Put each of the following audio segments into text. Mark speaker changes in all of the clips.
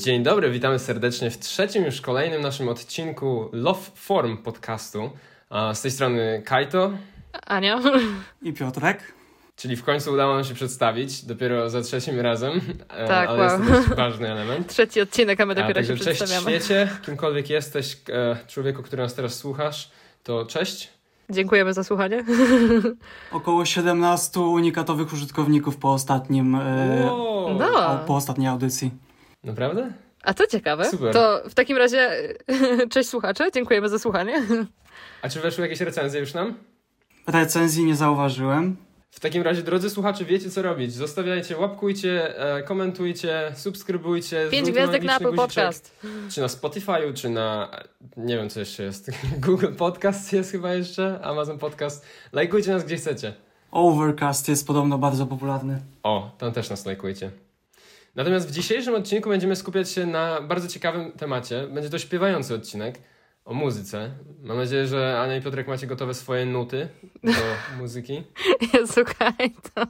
Speaker 1: Dzień dobry, witamy serdecznie w trzecim już kolejnym naszym odcinku Love Form podcastu. Z tej strony Kajto.
Speaker 2: Ania.
Speaker 3: I Piotrek.
Speaker 1: Czyli w końcu udało nam się przedstawić, dopiero za trzecim razem,
Speaker 2: e, tak,
Speaker 1: ale wow. jest to dość ważny element.
Speaker 2: Trzeci odcinek, a my dopiero a, się
Speaker 1: cześć przedstawiamy. Cześć świecie, kimkolwiek jesteś, e, człowieku, który nas teraz słuchasz, to cześć.
Speaker 2: Dziękujemy za słuchanie.
Speaker 3: Około 17 unikatowych użytkowników po ostatnim wow. no. po ostatniej audycji.
Speaker 1: Naprawdę?
Speaker 2: A to ciekawe. Super. To w takim razie cześć słuchacze, dziękujemy za słuchanie.
Speaker 1: A czy weszły jakieś recenzje już nam?
Speaker 3: Recenzji nie zauważyłem.
Speaker 1: W takim razie, drodzy słuchacze, wiecie co robić. Zostawiajcie, łapkujcie, e, komentujcie, subskrybujcie.
Speaker 2: Pięć gwiazdek na Apple Podcast.
Speaker 1: Czy na Spotify'u, czy na, nie wiem co jeszcze jest, Google Podcast jest chyba jeszcze, Amazon Podcast. Lajkujcie nas gdzie chcecie.
Speaker 3: Overcast jest podobno bardzo popularny.
Speaker 1: O, tam też nas lajkujcie. Natomiast w dzisiejszym odcinku będziemy skupiać się na bardzo ciekawym temacie. Będzie to śpiewający odcinek o muzyce. Mam nadzieję, że Ania i Piotrek macie gotowe swoje nuty do muzyki.
Speaker 2: Słuchaj to.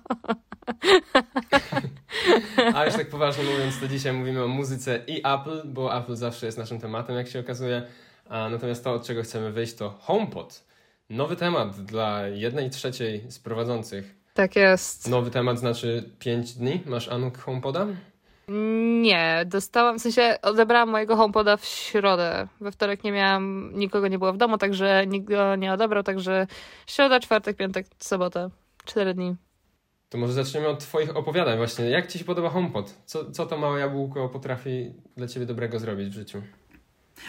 Speaker 1: A już tak poważnie mówiąc, to dzisiaj mówimy o muzyce i Apple, bo Apple zawsze jest naszym tematem, jak się okazuje. Natomiast to, od czego chcemy wyjść, to HomePod. Nowy temat dla jednej trzeciej z prowadzących.
Speaker 2: Tak jest.
Speaker 1: Nowy temat znaczy 5 dni. Masz Anuk HomePoda?
Speaker 2: Nie, dostałam, w sensie odebrałam mojego HomePoda w środę. We wtorek nie miałam, nikogo nie było w domu, także nikt go nie odebrał, także środa, czwartek, piątek, sobota. Cztery dni.
Speaker 1: To może zaczniemy od twoich opowiadań właśnie. Jak ci się podoba HomePod? Co, co to małe jabłko potrafi dla ciebie dobrego zrobić w życiu?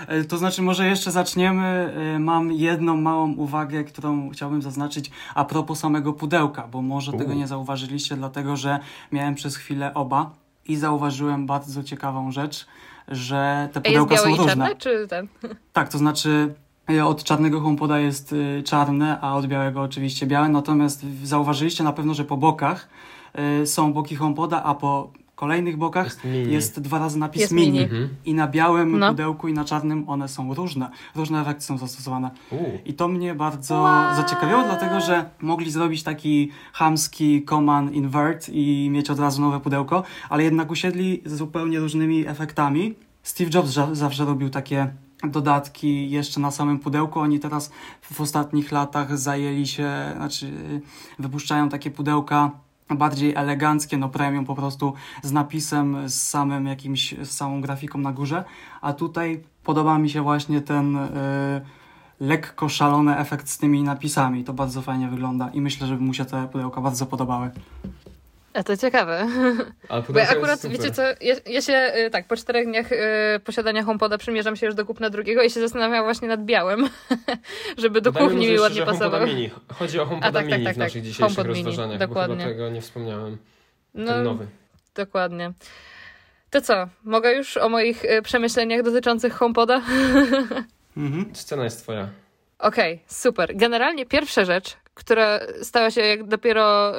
Speaker 3: E, to znaczy, może jeszcze zaczniemy. E, mam jedną małą uwagę, którą chciałbym zaznaczyć a propos samego pudełka, bo może U. tego nie zauważyliście, dlatego że miałem przez chwilę oba i zauważyłem bardzo ciekawą rzecz, że te pudełka
Speaker 2: jest
Speaker 3: są różne.
Speaker 2: Czarne, czy ten?
Speaker 3: Tak, to znaczy e, od czarnego HomePoda jest czarne, a od białego oczywiście białe, natomiast zauważyliście na pewno, że po bokach są boki HomePoda, a po kolejnych bokach jest, jest dwa razy napis jest mini. mini. Mhm. I na białym no. pudełku i na czarnym one są różne. Różne efekty są zastosowane. U. I to mnie bardzo wow. zaciekawiło, dlatego że mogli zrobić taki hamski command invert i mieć od razu nowe pudełko, ale jednak usiedli z zupełnie różnymi efektami. Steve Jobs zawsze robił takie dodatki jeszcze na samym pudełku. Oni teraz w ostatnich latach zajęli się, znaczy wypuszczają takie pudełka bardziej eleganckie, no premium po prostu z napisem, z samym jakimś, z samą grafiką na górze, a tutaj podoba mi się właśnie ten y, lekko szalony efekt z tymi napisami, to bardzo fajnie wygląda i myślę, że mu się te pudełka bardzo podobały.
Speaker 2: A to ciekawe. Bo ja akurat, wiecie co, ja, ja, się y, tak, po czterech dniach y, posiadania HomePoda przymierzam się już do kupna drugiego i się zastanawiam właśnie nad białym, żeby do kuchni mi ładnie pasował.
Speaker 1: Mini. Chodzi o HomePoda tak, Mini tak, tak, w tak. naszych dzisiejszych HomePod rozważaniach, mini, dokładnie. bo chyba tego nie wspomniałem. No, Ten nowy.
Speaker 2: Dokładnie. To co, mogę już o moich y, przemyśleniach dotyczących HomePoda?
Speaker 1: Mhm. Scena jest twoja.
Speaker 2: Okej, okay, super. Generalnie pierwsza rzecz, która stała się jak dopiero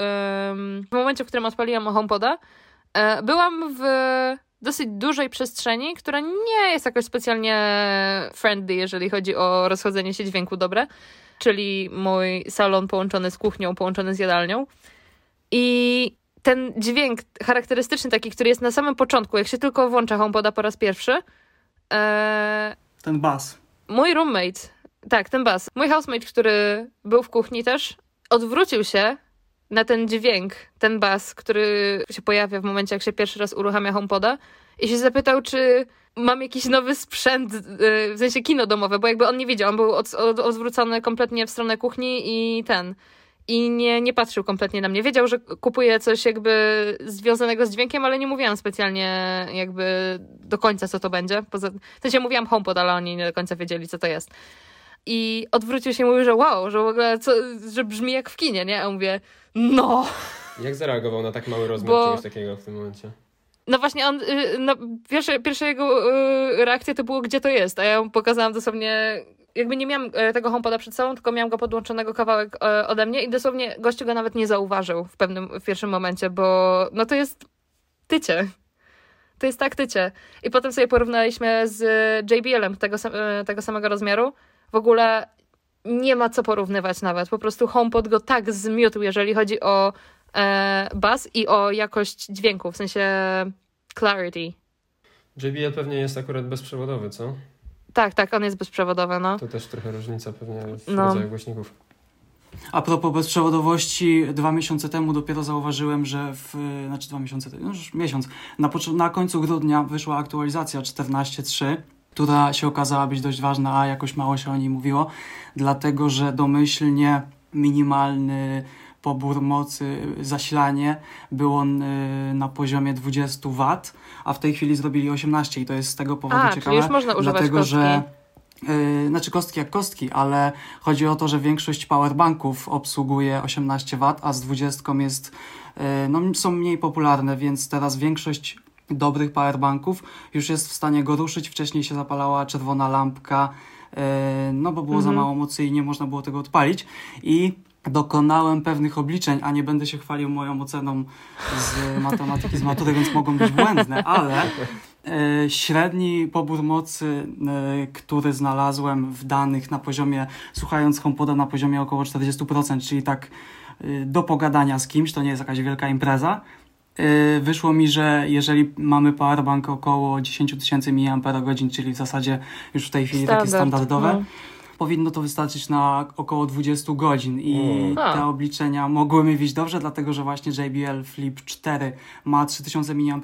Speaker 2: w momencie, w którym odpaliłam HomePoda, um, byłam w dosyć dużej przestrzeni, która nie jest jakoś specjalnie friendly, jeżeli chodzi o rozchodzenie się dźwięku dobre, czyli mój salon połączony z kuchnią, połączony z jadalnią. I ten dźwięk charakterystyczny taki, który jest na samym początku, jak się tylko włącza HomePoda po raz pierwszy.
Speaker 3: E, ten bas.
Speaker 2: Mój roommate tak, ten bas. Mój housemate, który był w kuchni też, odwrócił się na ten dźwięk, ten bas, który się pojawia w momencie, jak się pierwszy raz uruchamia HomePoda i się zapytał, czy mam jakiś nowy sprzęt, y, w sensie kino domowe, bo jakby on nie wiedział, on był od, od, odwrócony kompletnie w stronę kuchni i ten i nie, nie patrzył kompletnie na mnie. Wiedział, że kupuję coś jakby związanego z dźwiękiem, ale nie mówiłam specjalnie jakby do końca, co to będzie. Poza, w sensie mówiłam HomePod, ale oni nie do końca wiedzieli, co to jest. I odwrócił się i mówił, że wow, że w ogóle co, że brzmi jak w kinie, nie? A mówię, no.
Speaker 1: Jak zareagował na tak mały rozmiar Bo... czegoś takiego w tym momencie?
Speaker 2: No właśnie, on, y, no, pierwsze, pierwsza jego y, reakcja to było, gdzie to jest, a ja mu pokazałam dosłownie, jakby nie miałam e, tego HomePoda przed sobą, tylko miałam go podłączonego kawałek e, ode mnie i dosłownie gościu go nawet nie zauważył w pewnym, w pierwszym momencie, bo no to jest tycie. To jest tak tycie. I potem sobie porównaliśmy z JBL-em tego, e, tego samego rozmiaru w ogóle nie ma co porównywać nawet. Po prostu HomePod go tak zmiótł, jeżeli chodzi o e, bas i o jakość dźwięku, w sensie clarity.
Speaker 1: JBL pewnie jest akurat bezprzewodowy, co?
Speaker 2: Tak, tak, on jest bezprzewodowy, no.
Speaker 1: To też trochę różnica pewnie w
Speaker 2: No.
Speaker 1: rodzaju głośników.
Speaker 3: A propos bezprzewodowości, dwa miesiące temu dopiero zauważyłem, że w, znaczy dwa miesiące temu, no już miesiąc, na, na końcu grudnia wyszła aktualizacja 14.3, która się okazała być dość ważna, a jakoś mało się o niej mówiło, dlatego że domyślnie minimalny pobór mocy, zasilanie był on y, na poziomie 20 W, a w tej chwili zrobili 18 i to jest z tego powodu
Speaker 2: A,
Speaker 3: ciekawe.
Speaker 2: już można używać
Speaker 3: dlatego,
Speaker 2: kostki.
Speaker 3: że Yy, znaczy kostki jak kostki, ale chodzi o to, że większość powerbanków obsługuje 18 W, a z 20 jest, yy, no, są mniej popularne, więc teraz większość dobrych powerbanków już jest w stanie go ruszyć. Wcześniej się zapalała czerwona lampka, yy, no bo było za
Speaker 2: Mhm.
Speaker 3: mało mocy i nie można było tego odpalić. I dokonałem pewnych obliczeń, a nie będę się chwalił moją oceną z matematyki, z matury, więc mogą być błędne, ale e, średni pobór mocy, e, który znalazłem w danych na poziomie, słuchając HomePoda na poziomie około 40%, czyli tak e, do pogadania z kimś, to nie jest jakaś wielka impreza, e, wyszło mi, że jeżeli mamy powerbank około 10 tysięcy mAh, czyli w zasadzie już w tej chwili takie standardowe,
Speaker 2: no.
Speaker 3: powinno to wystarczyć na około 20 godzin i
Speaker 1: Mm.
Speaker 3: Te obliczenia mogły mi wyjść dobrze, dlatego że właśnie JBL Flip 4 ma 3000 mAh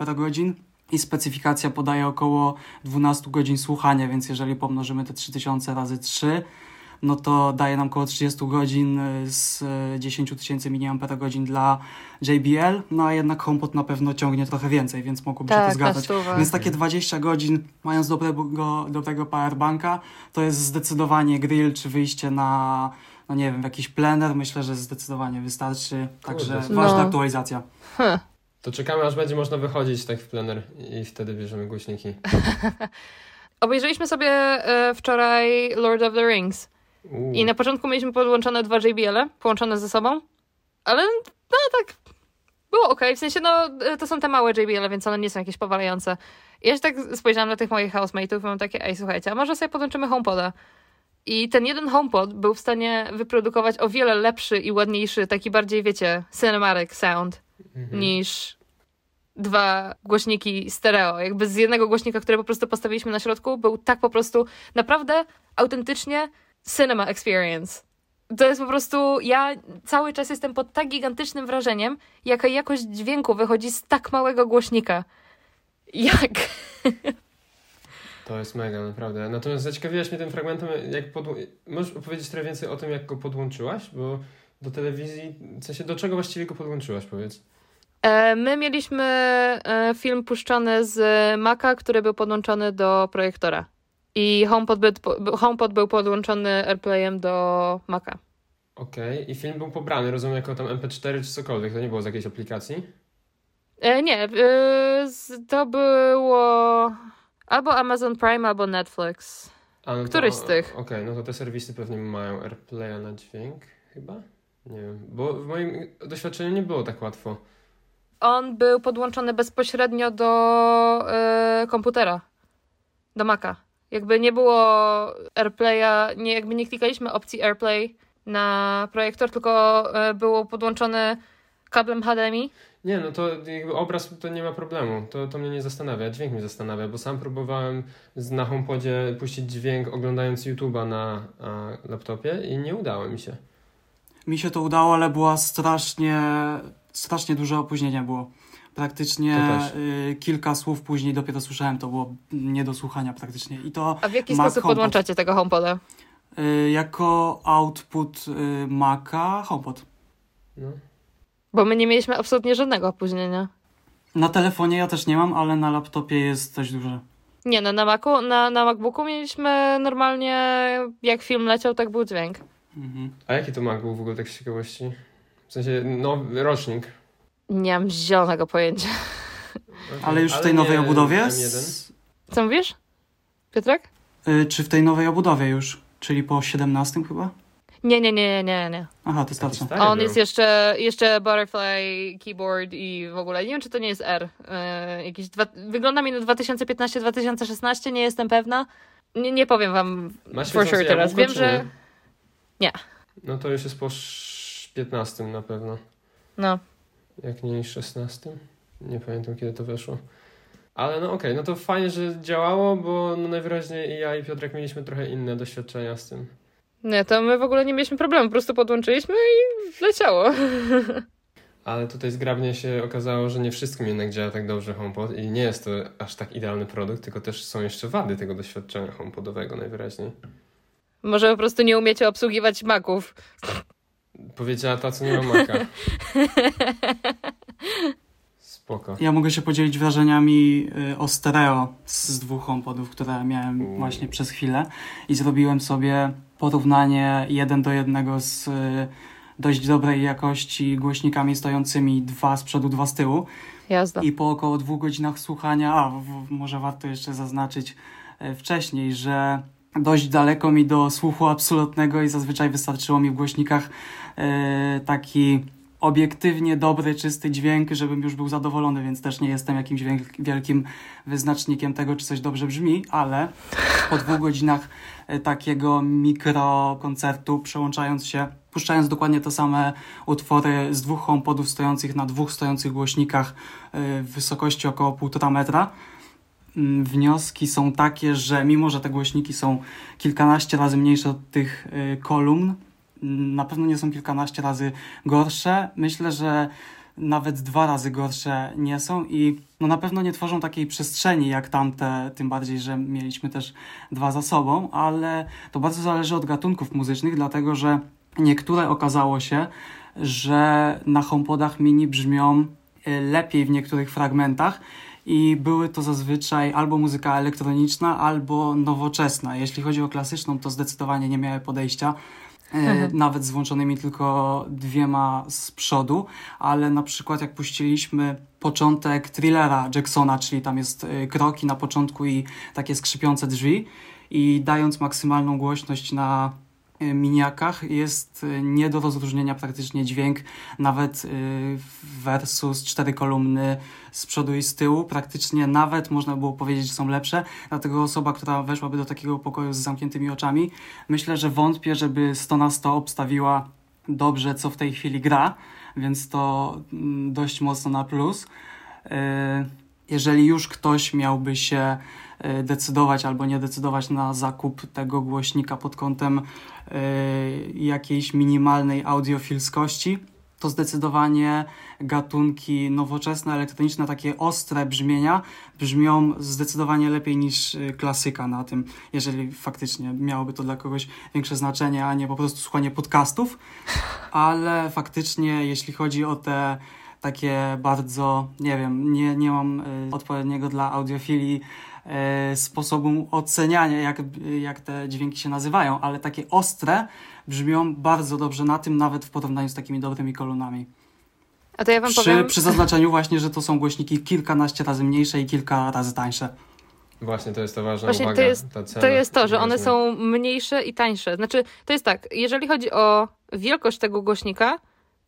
Speaker 3: i specyfikacja podaje około 12 godzin słuchania, więc jeżeli pomnożymy te 3000 razy 3, no to daje nam około 30 godzin y, z y, 10 tysięcy mAh dla JBL, no a jednak HomePod na pewno ciągnie trochę więcej, więc mogłoby się to
Speaker 2: Tak,
Speaker 3: zgadzać. Więc takie 20 godzin, mając dobrego, dobrego powerbanka, to jest zdecydowanie grill, czy wyjście na, no nie wiem, w jakiś plener. Myślę, że zdecydowanie wystarczy. Także
Speaker 1: Kurde.
Speaker 3: ważna
Speaker 2: No.
Speaker 3: aktualizacja.
Speaker 2: Hm.
Speaker 1: To czekamy, aż będzie można wychodzić tak w plener i wtedy bierzemy głośniki.
Speaker 2: Obejrzeliśmy sobie e, wczoraj Lord of the Rings. I na początku mieliśmy podłączone dwa JBL-e, połączone ze sobą, ale no tak, było ok. W sensie, no to są te małe JBL-e, więc one nie są jakieś powalające. I ja się tak spojrzałam na tych moich housemateów i mam takie, ej słuchajcie, a może sobie podłączymy HomePoda? I ten jeden HomePod był w stanie wyprodukować o wiele lepszy i ładniejszy, taki bardziej, wiecie, cinematic sound
Speaker 1: Mhm.
Speaker 2: niż dwa głośniki stereo. Jakby z jednego głośnika, który po prostu postawiliśmy na środku, był tak po prostu naprawdę autentycznie cinema experience. To jest po prostu, ja cały czas jestem pod tak gigantycznym wrażeniem, jaka jakość dźwięku wychodzi z tak małego głośnika. Jak?
Speaker 1: To jest mega, naprawdę. Natomiast zaciekawiłaś mnie tym fragmentem, jak podł... Możesz opowiedzieć trochę więcej o tym, jak go podłączyłaś? Bo do telewizji, w sensie do czego właściwie go podłączyłaś, powiedz?
Speaker 2: E, My mieliśmy e, film puszczony z Maca, który był podłączony do projektora. I HomePod, by, HomePod był podłączony AirPlayem do Maca.
Speaker 1: Okej, i film był pobrany, rozumiem, jako tam MP4 czy cokolwiek, to nie było z jakiejś aplikacji?
Speaker 2: E, nie, e, z- to było albo Amazon Prime, albo Netflix.
Speaker 1: A, no to-
Speaker 2: Któryś z tych.
Speaker 1: Okej, no to te serwisy pewnie mają AirPlaya na dźwięk, chyba? Nie wiem, bo w moim doświadczeniu nie było tak łatwo.
Speaker 2: On był podłączony bezpośrednio do e, komputera, do Maca. Jakby nie było AirPlaya, nie, jakby nie klikaliśmy opcji AirPlay na projektor, tylko e, było podłączone kablem HDMI.
Speaker 1: Nie, no to jakby obraz to nie ma problemu, to, to mnie nie zastanawia, dźwięk mnie zastanawia, bo sam próbowałem z, na HomePodzie puścić dźwięk oglądając YouTube'a na a, laptopie i nie udało mi się.
Speaker 3: Mi się to udało, ale była strasznie, strasznie duże opóźnienie było. Praktycznie y, kilka słów później dopiero słyszałem, to było nie do słuchania praktycznie. I to
Speaker 2: A w jaki
Speaker 3: Mac
Speaker 2: sposób
Speaker 3: HomePod.
Speaker 2: podłączacie tego HomePoda?
Speaker 3: y, jako output y, Maca HomePod.
Speaker 1: No.
Speaker 2: Bo my nie mieliśmy absolutnie żadnego opóźnienia.
Speaker 3: Na telefonie ja też nie mam, ale na laptopie jest dość duże.
Speaker 2: Nie, no na Macu, na, na MacBooku mieliśmy normalnie, jak film leciał, tak był dźwięk.
Speaker 3: Mhm.
Speaker 1: A jaki to Mac był w ogóle tak z ciekawości? W sensie, no, rocznik.
Speaker 2: Nie mam zielonego pojęcia.
Speaker 3: Ale już w tej nowej obudowie?
Speaker 1: M1.
Speaker 3: S-
Speaker 2: Co mówisz? Piotrek?
Speaker 3: y, czy w tej nowej obudowie już? Czyli po 17 chyba?
Speaker 2: Nie, nie, nie, nie, nie.
Speaker 3: Aha, to
Speaker 1: stary
Speaker 2: On
Speaker 1: był.
Speaker 2: jest jeszcze, jeszcze Butterfly Keyboard i w ogóle. Nie wiem, czy to nie jest R. E, jakiś dwa, wygląda mi na 2015-2016, nie jestem pewna. Nie, nie powiem wam
Speaker 1: Ma
Speaker 2: for sure teraz. Wiem, że.
Speaker 1: Nie? No to już jest po sz- 15 na pewno.
Speaker 2: No.
Speaker 1: Jak nie 16? Nie pamiętam kiedy to weszło. Ale no okej, okay, no to fajnie, że działało, bo no najwyraźniej i ja i Piotrek mieliśmy trochę inne doświadczenia z tym.
Speaker 2: Nie, to my w ogóle nie mieliśmy problemu, po prostu podłączyliśmy i leciało.
Speaker 1: Ale tutaj zgrabnie się okazało, że nie wszystkim jednak działa tak dobrze HomePod i nie jest to aż tak idealny produkt, tylko też są jeszcze wady tego doświadczenia HomePodowego najwyraźniej.
Speaker 2: Może po prostu nie umiecie obsługiwać maków.
Speaker 1: Powiedziała ta, co nie ma maka. Spoko.
Speaker 3: Ja mogę się podzielić wrażeniami y, o stereo z dwóch HomePodów, które miałem mm. właśnie przez chwilę i zrobiłem sobie porównanie jeden do jednego z y, dość dobrej jakości głośnikami stojącymi dwa z przodu, dwa z tyłu.
Speaker 2: Jazda.
Speaker 3: I po około dwóch godzinach słuchania, a w, może warto jeszcze zaznaczyć y, wcześniej, że dość daleko mi do słuchu absolutnego i zazwyczaj wystarczyło mi w głośnikach taki obiektywnie dobry, czysty dźwięk, żebym już był zadowolony, więc też nie jestem jakimś wielkim wyznacznikiem tego, czy coś dobrze brzmi, ale po dwóch godzinach e, takiego mikrokoncertu, przełączając się, puszczając dokładnie te same utwory z dwóch homepodów stojących na dwóch stojących głośnikach e, w wysokości około 1,5 metra, mm, wnioski są takie, że mimo, że te głośniki są kilkanaście razy mniejsze od tych e, kolumn, na pewno nie są kilkanaście razy gorsze. Myślę, że nawet dwa razy gorsze nie są i no na pewno nie tworzą takiej przestrzeni jak tamte, tym bardziej, że mieliśmy też dwa za sobą, ale to bardzo zależy od gatunków muzycznych, dlatego że niektóre okazało się, że na HomePodach mini brzmią y, lepiej w niektórych fragmentach i były to zazwyczaj albo muzyka elektroniczna, albo nowoczesna. Jeśli chodzi o klasyczną, to zdecydowanie nie miały podejścia E, nawet z włączonymi tylko dwiema z przodu, ale na przykład jak puściliśmy początek thrillera Jacksona, czyli tam jest e, kroki na początku i takie skrzypiące drzwi i dając maksymalną głośność na miniakach jest y, nie do rozróżnienia praktycznie dźwięk, nawet y, versus cztery kolumny z przodu i z tyłu. Praktycznie nawet można było powiedzieć, że są lepsze. Dlatego osoba, która weszłaby do takiego pokoju z zamkniętymi oczami, myślę, że wątpię, żeby 100 na 100 obstawiła dobrze, co w tej chwili gra, więc to mm, dość mocno na plus. Jeżeli już ktoś miałby się decydować albo nie decydować na zakup tego głośnika pod kątem e, jakiejś minimalnej audiofilskości, to zdecydowanie gatunki nowoczesne, elektroniczne, takie ostre brzmienia brzmią zdecydowanie lepiej niż e, klasyka na tym, jeżeli faktycznie miałoby to dla kogoś większe znaczenie, a nie po prostu słuchanie podcastów. Ale faktycznie, jeśli chodzi o te takie bardzo, nie wiem, nie, nie mam odpowiedniego dla audiofilii E, sposobu oceniania, jak, jak te dźwięki się nazywają, ale takie ostre brzmią bardzo dobrze na tym, nawet w porównaniu z takimi dobrymi kolumnami.
Speaker 2: A to ja wam
Speaker 3: przy,
Speaker 2: powiem...
Speaker 3: Przy zaznaczeniu właśnie, że to są głośniki kilkanaście razy mniejsze i kilka razy tańsze.
Speaker 1: Właśnie, to jest to ważna
Speaker 2: Właśnie
Speaker 1: uwaga.
Speaker 2: To jest, to jest to, że one są mniejsze i tańsze. Znaczy, to jest tak, jeżeli chodzi o wielkość tego głośnika,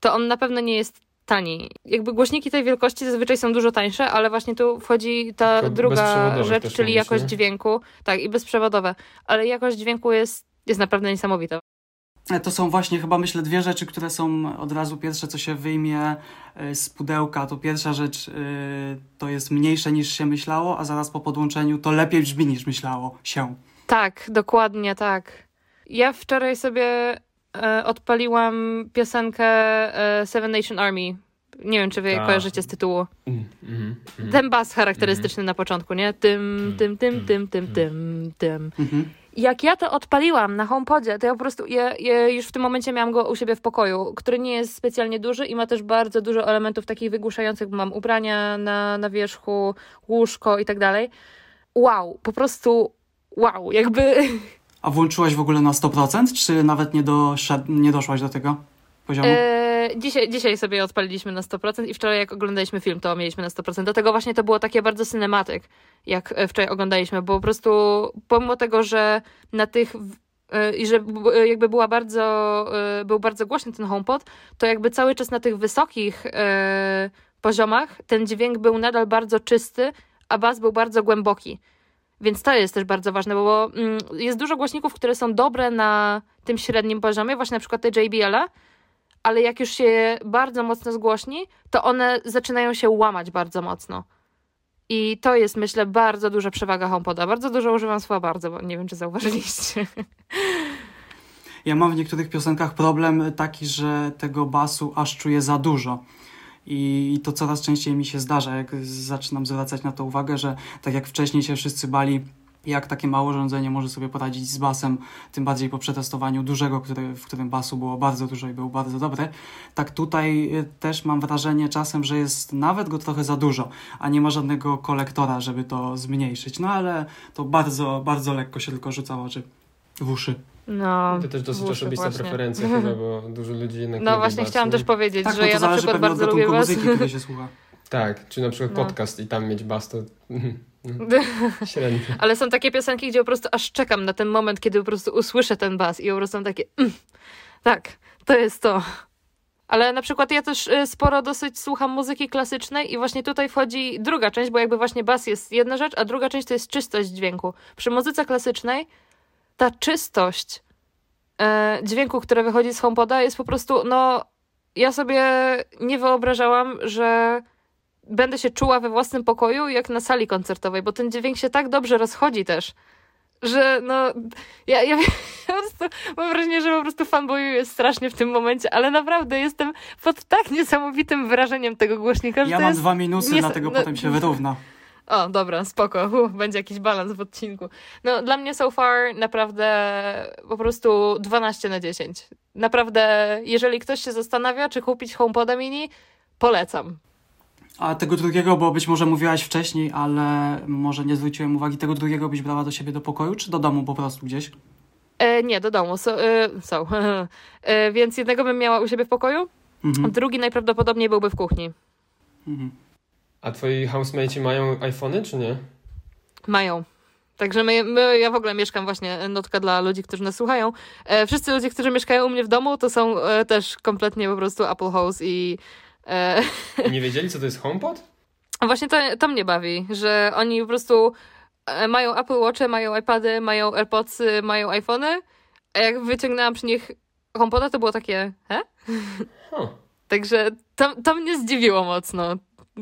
Speaker 2: to on na pewno nie jest taniej. Jakby głośniki tej wielkości zazwyczaj są dużo tańsze, ale właśnie tu wchodzi ta Tylko druga rzecz, czyli jakość dźwięku. Tak, i bezprzewodowe. Ale jakość dźwięku jest, jest naprawdę niesamowita.
Speaker 3: E, to są właśnie chyba myślę dwie rzeczy, które są od razu pierwsze, co się wyjmie e, z pudełka. To pierwsza rzecz e, to jest mniejsze niż się myślało, a zaraz po podłączeniu to lepiej brzmi niż myślało się.
Speaker 2: Tak, dokładnie tak. Ja wczoraj sobie odpaliłam piosenkę e, Seven Nation Army. Nie wiem, czy wy Ta. kojarzycie z tytułu. Mm, mm, mm. Ten bas charakterystyczny na początku, nie? Tym, tym, tym, tym, tym, tym, tym. Mhm. Jak ja to odpaliłam na HomePodzie, to ja po prostu, ja, ja już w tym momencie miałam go u siebie w pokoju, który nie jest specjalnie duży i ma też bardzo dużo elementów takich wygłuszających, bo mam ubrania na, na wierzchu, łóżko i tak dalej. Wow, po prostu wow, jakby
Speaker 3: A włączyłaś w ogóle na 100%, czy nawet nie, doszedł, nie doszłaś do tego poziomu?
Speaker 2: Eee, dzisiaj, dzisiaj sobie odpaliliśmy na 100% i wczoraj jak oglądaliśmy film, to mieliśmy na 100%. Dlatego właśnie to było takie bardzo cinematyk, jak e, wczoraj oglądaliśmy, bo po prostu pomimo tego, że na tych e, i że jakby była bardzo, e, był bardzo głośny ten HomePod, to jakby cały czas na tych wysokich poziomach ten dźwięk był nadal bardzo czysty, a bas był bardzo głęboki. Więc to jest też bardzo ważne, bo mm, jest dużo głośników, które są dobre na tym średnim poziomie, właśnie na przykład te JBL-a, ale jak już się bardzo mocno zgłośni, to one zaczynają się łamać bardzo mocno. I to jest, myślę, bardzo duża przewaga HomePoda. Bardzo dużo używam słowa bardzo, bo nie wiem, czy zauważyliście.
Speaker 3: Ja mam w niektórych piosenkach problem taki, że tego basu aż czuję za dużo. I to coraz częściej mi się zdarza, jak zaczynam zwracać na to uwagę, że tak jak wcześniej się wszyscy bali, jak takie małe urządzenie może sobie poradzić z basem, tym bardziej po przetestowaniu dużego, który, w którym basu było bardzo dużo i był bardzo dobry. Tak tutaj y, też mam wrażenie czasem, że jest nawet go trochę za dużo, a nie ma żadnego kolektora, żeby to zmniejszyć. No ale to bardzo, bardzo lekko się tylko rzuca oczy w uszy.
Speaker 2: No,
Speaker 1: To też dosyć osobista
Speaker 2: właśnie.
Speaker 1: preferencja chyba, bo dużo ludzi jednak
Speaker 2: No właśnie
Speaker 1: bas,
Speaker 2: chciałam
Speaker 1: nie?
Speaker 2: też powiedzieć,
Speaker 3: Tak,
Speaker 2: że ja na przykład bardzo lubię was.
Speaker 3: muzyki, który się słucha.
Speaker 1: Tak, czy na przykład
Speaker 2: No.
Speaker 1: podcast i tam mieć bas, to średnio.
Speaker 2: Ale są takie piosenki, gdzie po prostu aż czekam na ten moment, kiedy po prostu usłyszę ten bas i po prostu mam takie mm, tak, to jest to. Ale na przykład ja też y, sporo dosyć słucham muzyki klasycznej i właśnie tutaj wchodzi druga część, bo jakby właśnie bas jest jedna rzecz, a druga część to jest czystość dźwięku. Przy muzyce klasycznej ta czystość e, dźwięku, które wychodzi z HomePoda jest po prostu, no ja sobie nie wyobrażałam, że będę się czuła we własnym pokoju jak na sali koncertowej, bo ten dźwięk się tak dobrze rozchodzi też, że no ja, ja po prostu mam wrażenie, że po prostu fanboyu strasznie w tym momencie, ale naprawdę jestem pod tak niesamowitym wrażeniem tego głośnika, że
Speaker 3: Ja mam
Speaker 2: jest...
Speaker 3: dwa minusy,
Speaker 2: nies-
Speaker 3: dlatego
Speaker 2: no-
Speaker 3: potem się wyrówna.
Speaker 2: O, dobra, spoko. Uf, będzie jakiś balans w odcinku. No, dla mnie so far naprawdę po prostu 12 na 10. Naprawdę, jeżeli ktoś się zastanawia, czy kupić HomePoda mini, polecam.
Speaker 3: A tego drugiego, bo być może mówiłaś wcześniej, ale może nie zwróciłem uwagi, tego drugiego byś brała do siebie do pokoju, czy do domu po prostu gdzieś?
Speaker 2: E, nie, do domu. So, e, są. e, więc jednego bym miała u siebie w pokoju,
Speaker 3: Mhm.
Speaker 2: drugi najprawdopodobniej byłby w kuchni.
Speaker 3: Mhm.
Speaker 1: A twoi housemate mają iPhony, czy nie?
Speaker 2: Mają. Także my, my, ja w ogóle mieszkam właśnie, e, notka dla ludzi, którzy nas słuchają. E, wszyscy ludzie, którzy mieszkają u mnie w domu, to są e, też kompletnie po prostu Apple House i e,
Speaker 1: I nie wiedzieli, co to jest HomePod?
Speaker 2: Właśnie to, to mnie bawi, że oni po prostu e, mają Apple Watche, mają iPady, mają AirPodsy, mają iPhony, a jak wyciągnęłam przy nich HomePoda, to było takie, he?
Speaker 1: Huh.
Speaker 2: Także to, to mnie zdziwiło mocno.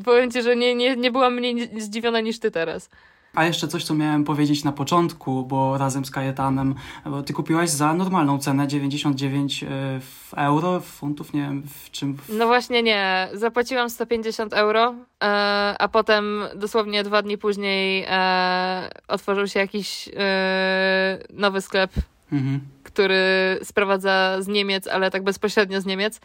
Speaker 2: Powiem ci, że nie, nie, nie byłam mniej zdziwiona niż ty teraz.
Speaker 3: A jeszcze coś, co miałem powiedzieć na początku, bo razem z Kajetanem, bo ty kupiłaś za normalną cenę 99 w euro, w funtów, nie wiem w czym. W...
Speaker 2: No właśnie nie, zapłaciłam 150 euro, e, a potem dosłownie dwa dni później e, otworzył się jakiś e, nowy sklep
Speaker 3: Mhm.
Speaker 2: który sprowadza z Niemiec, ale tak bezpośrednio z Niemiec.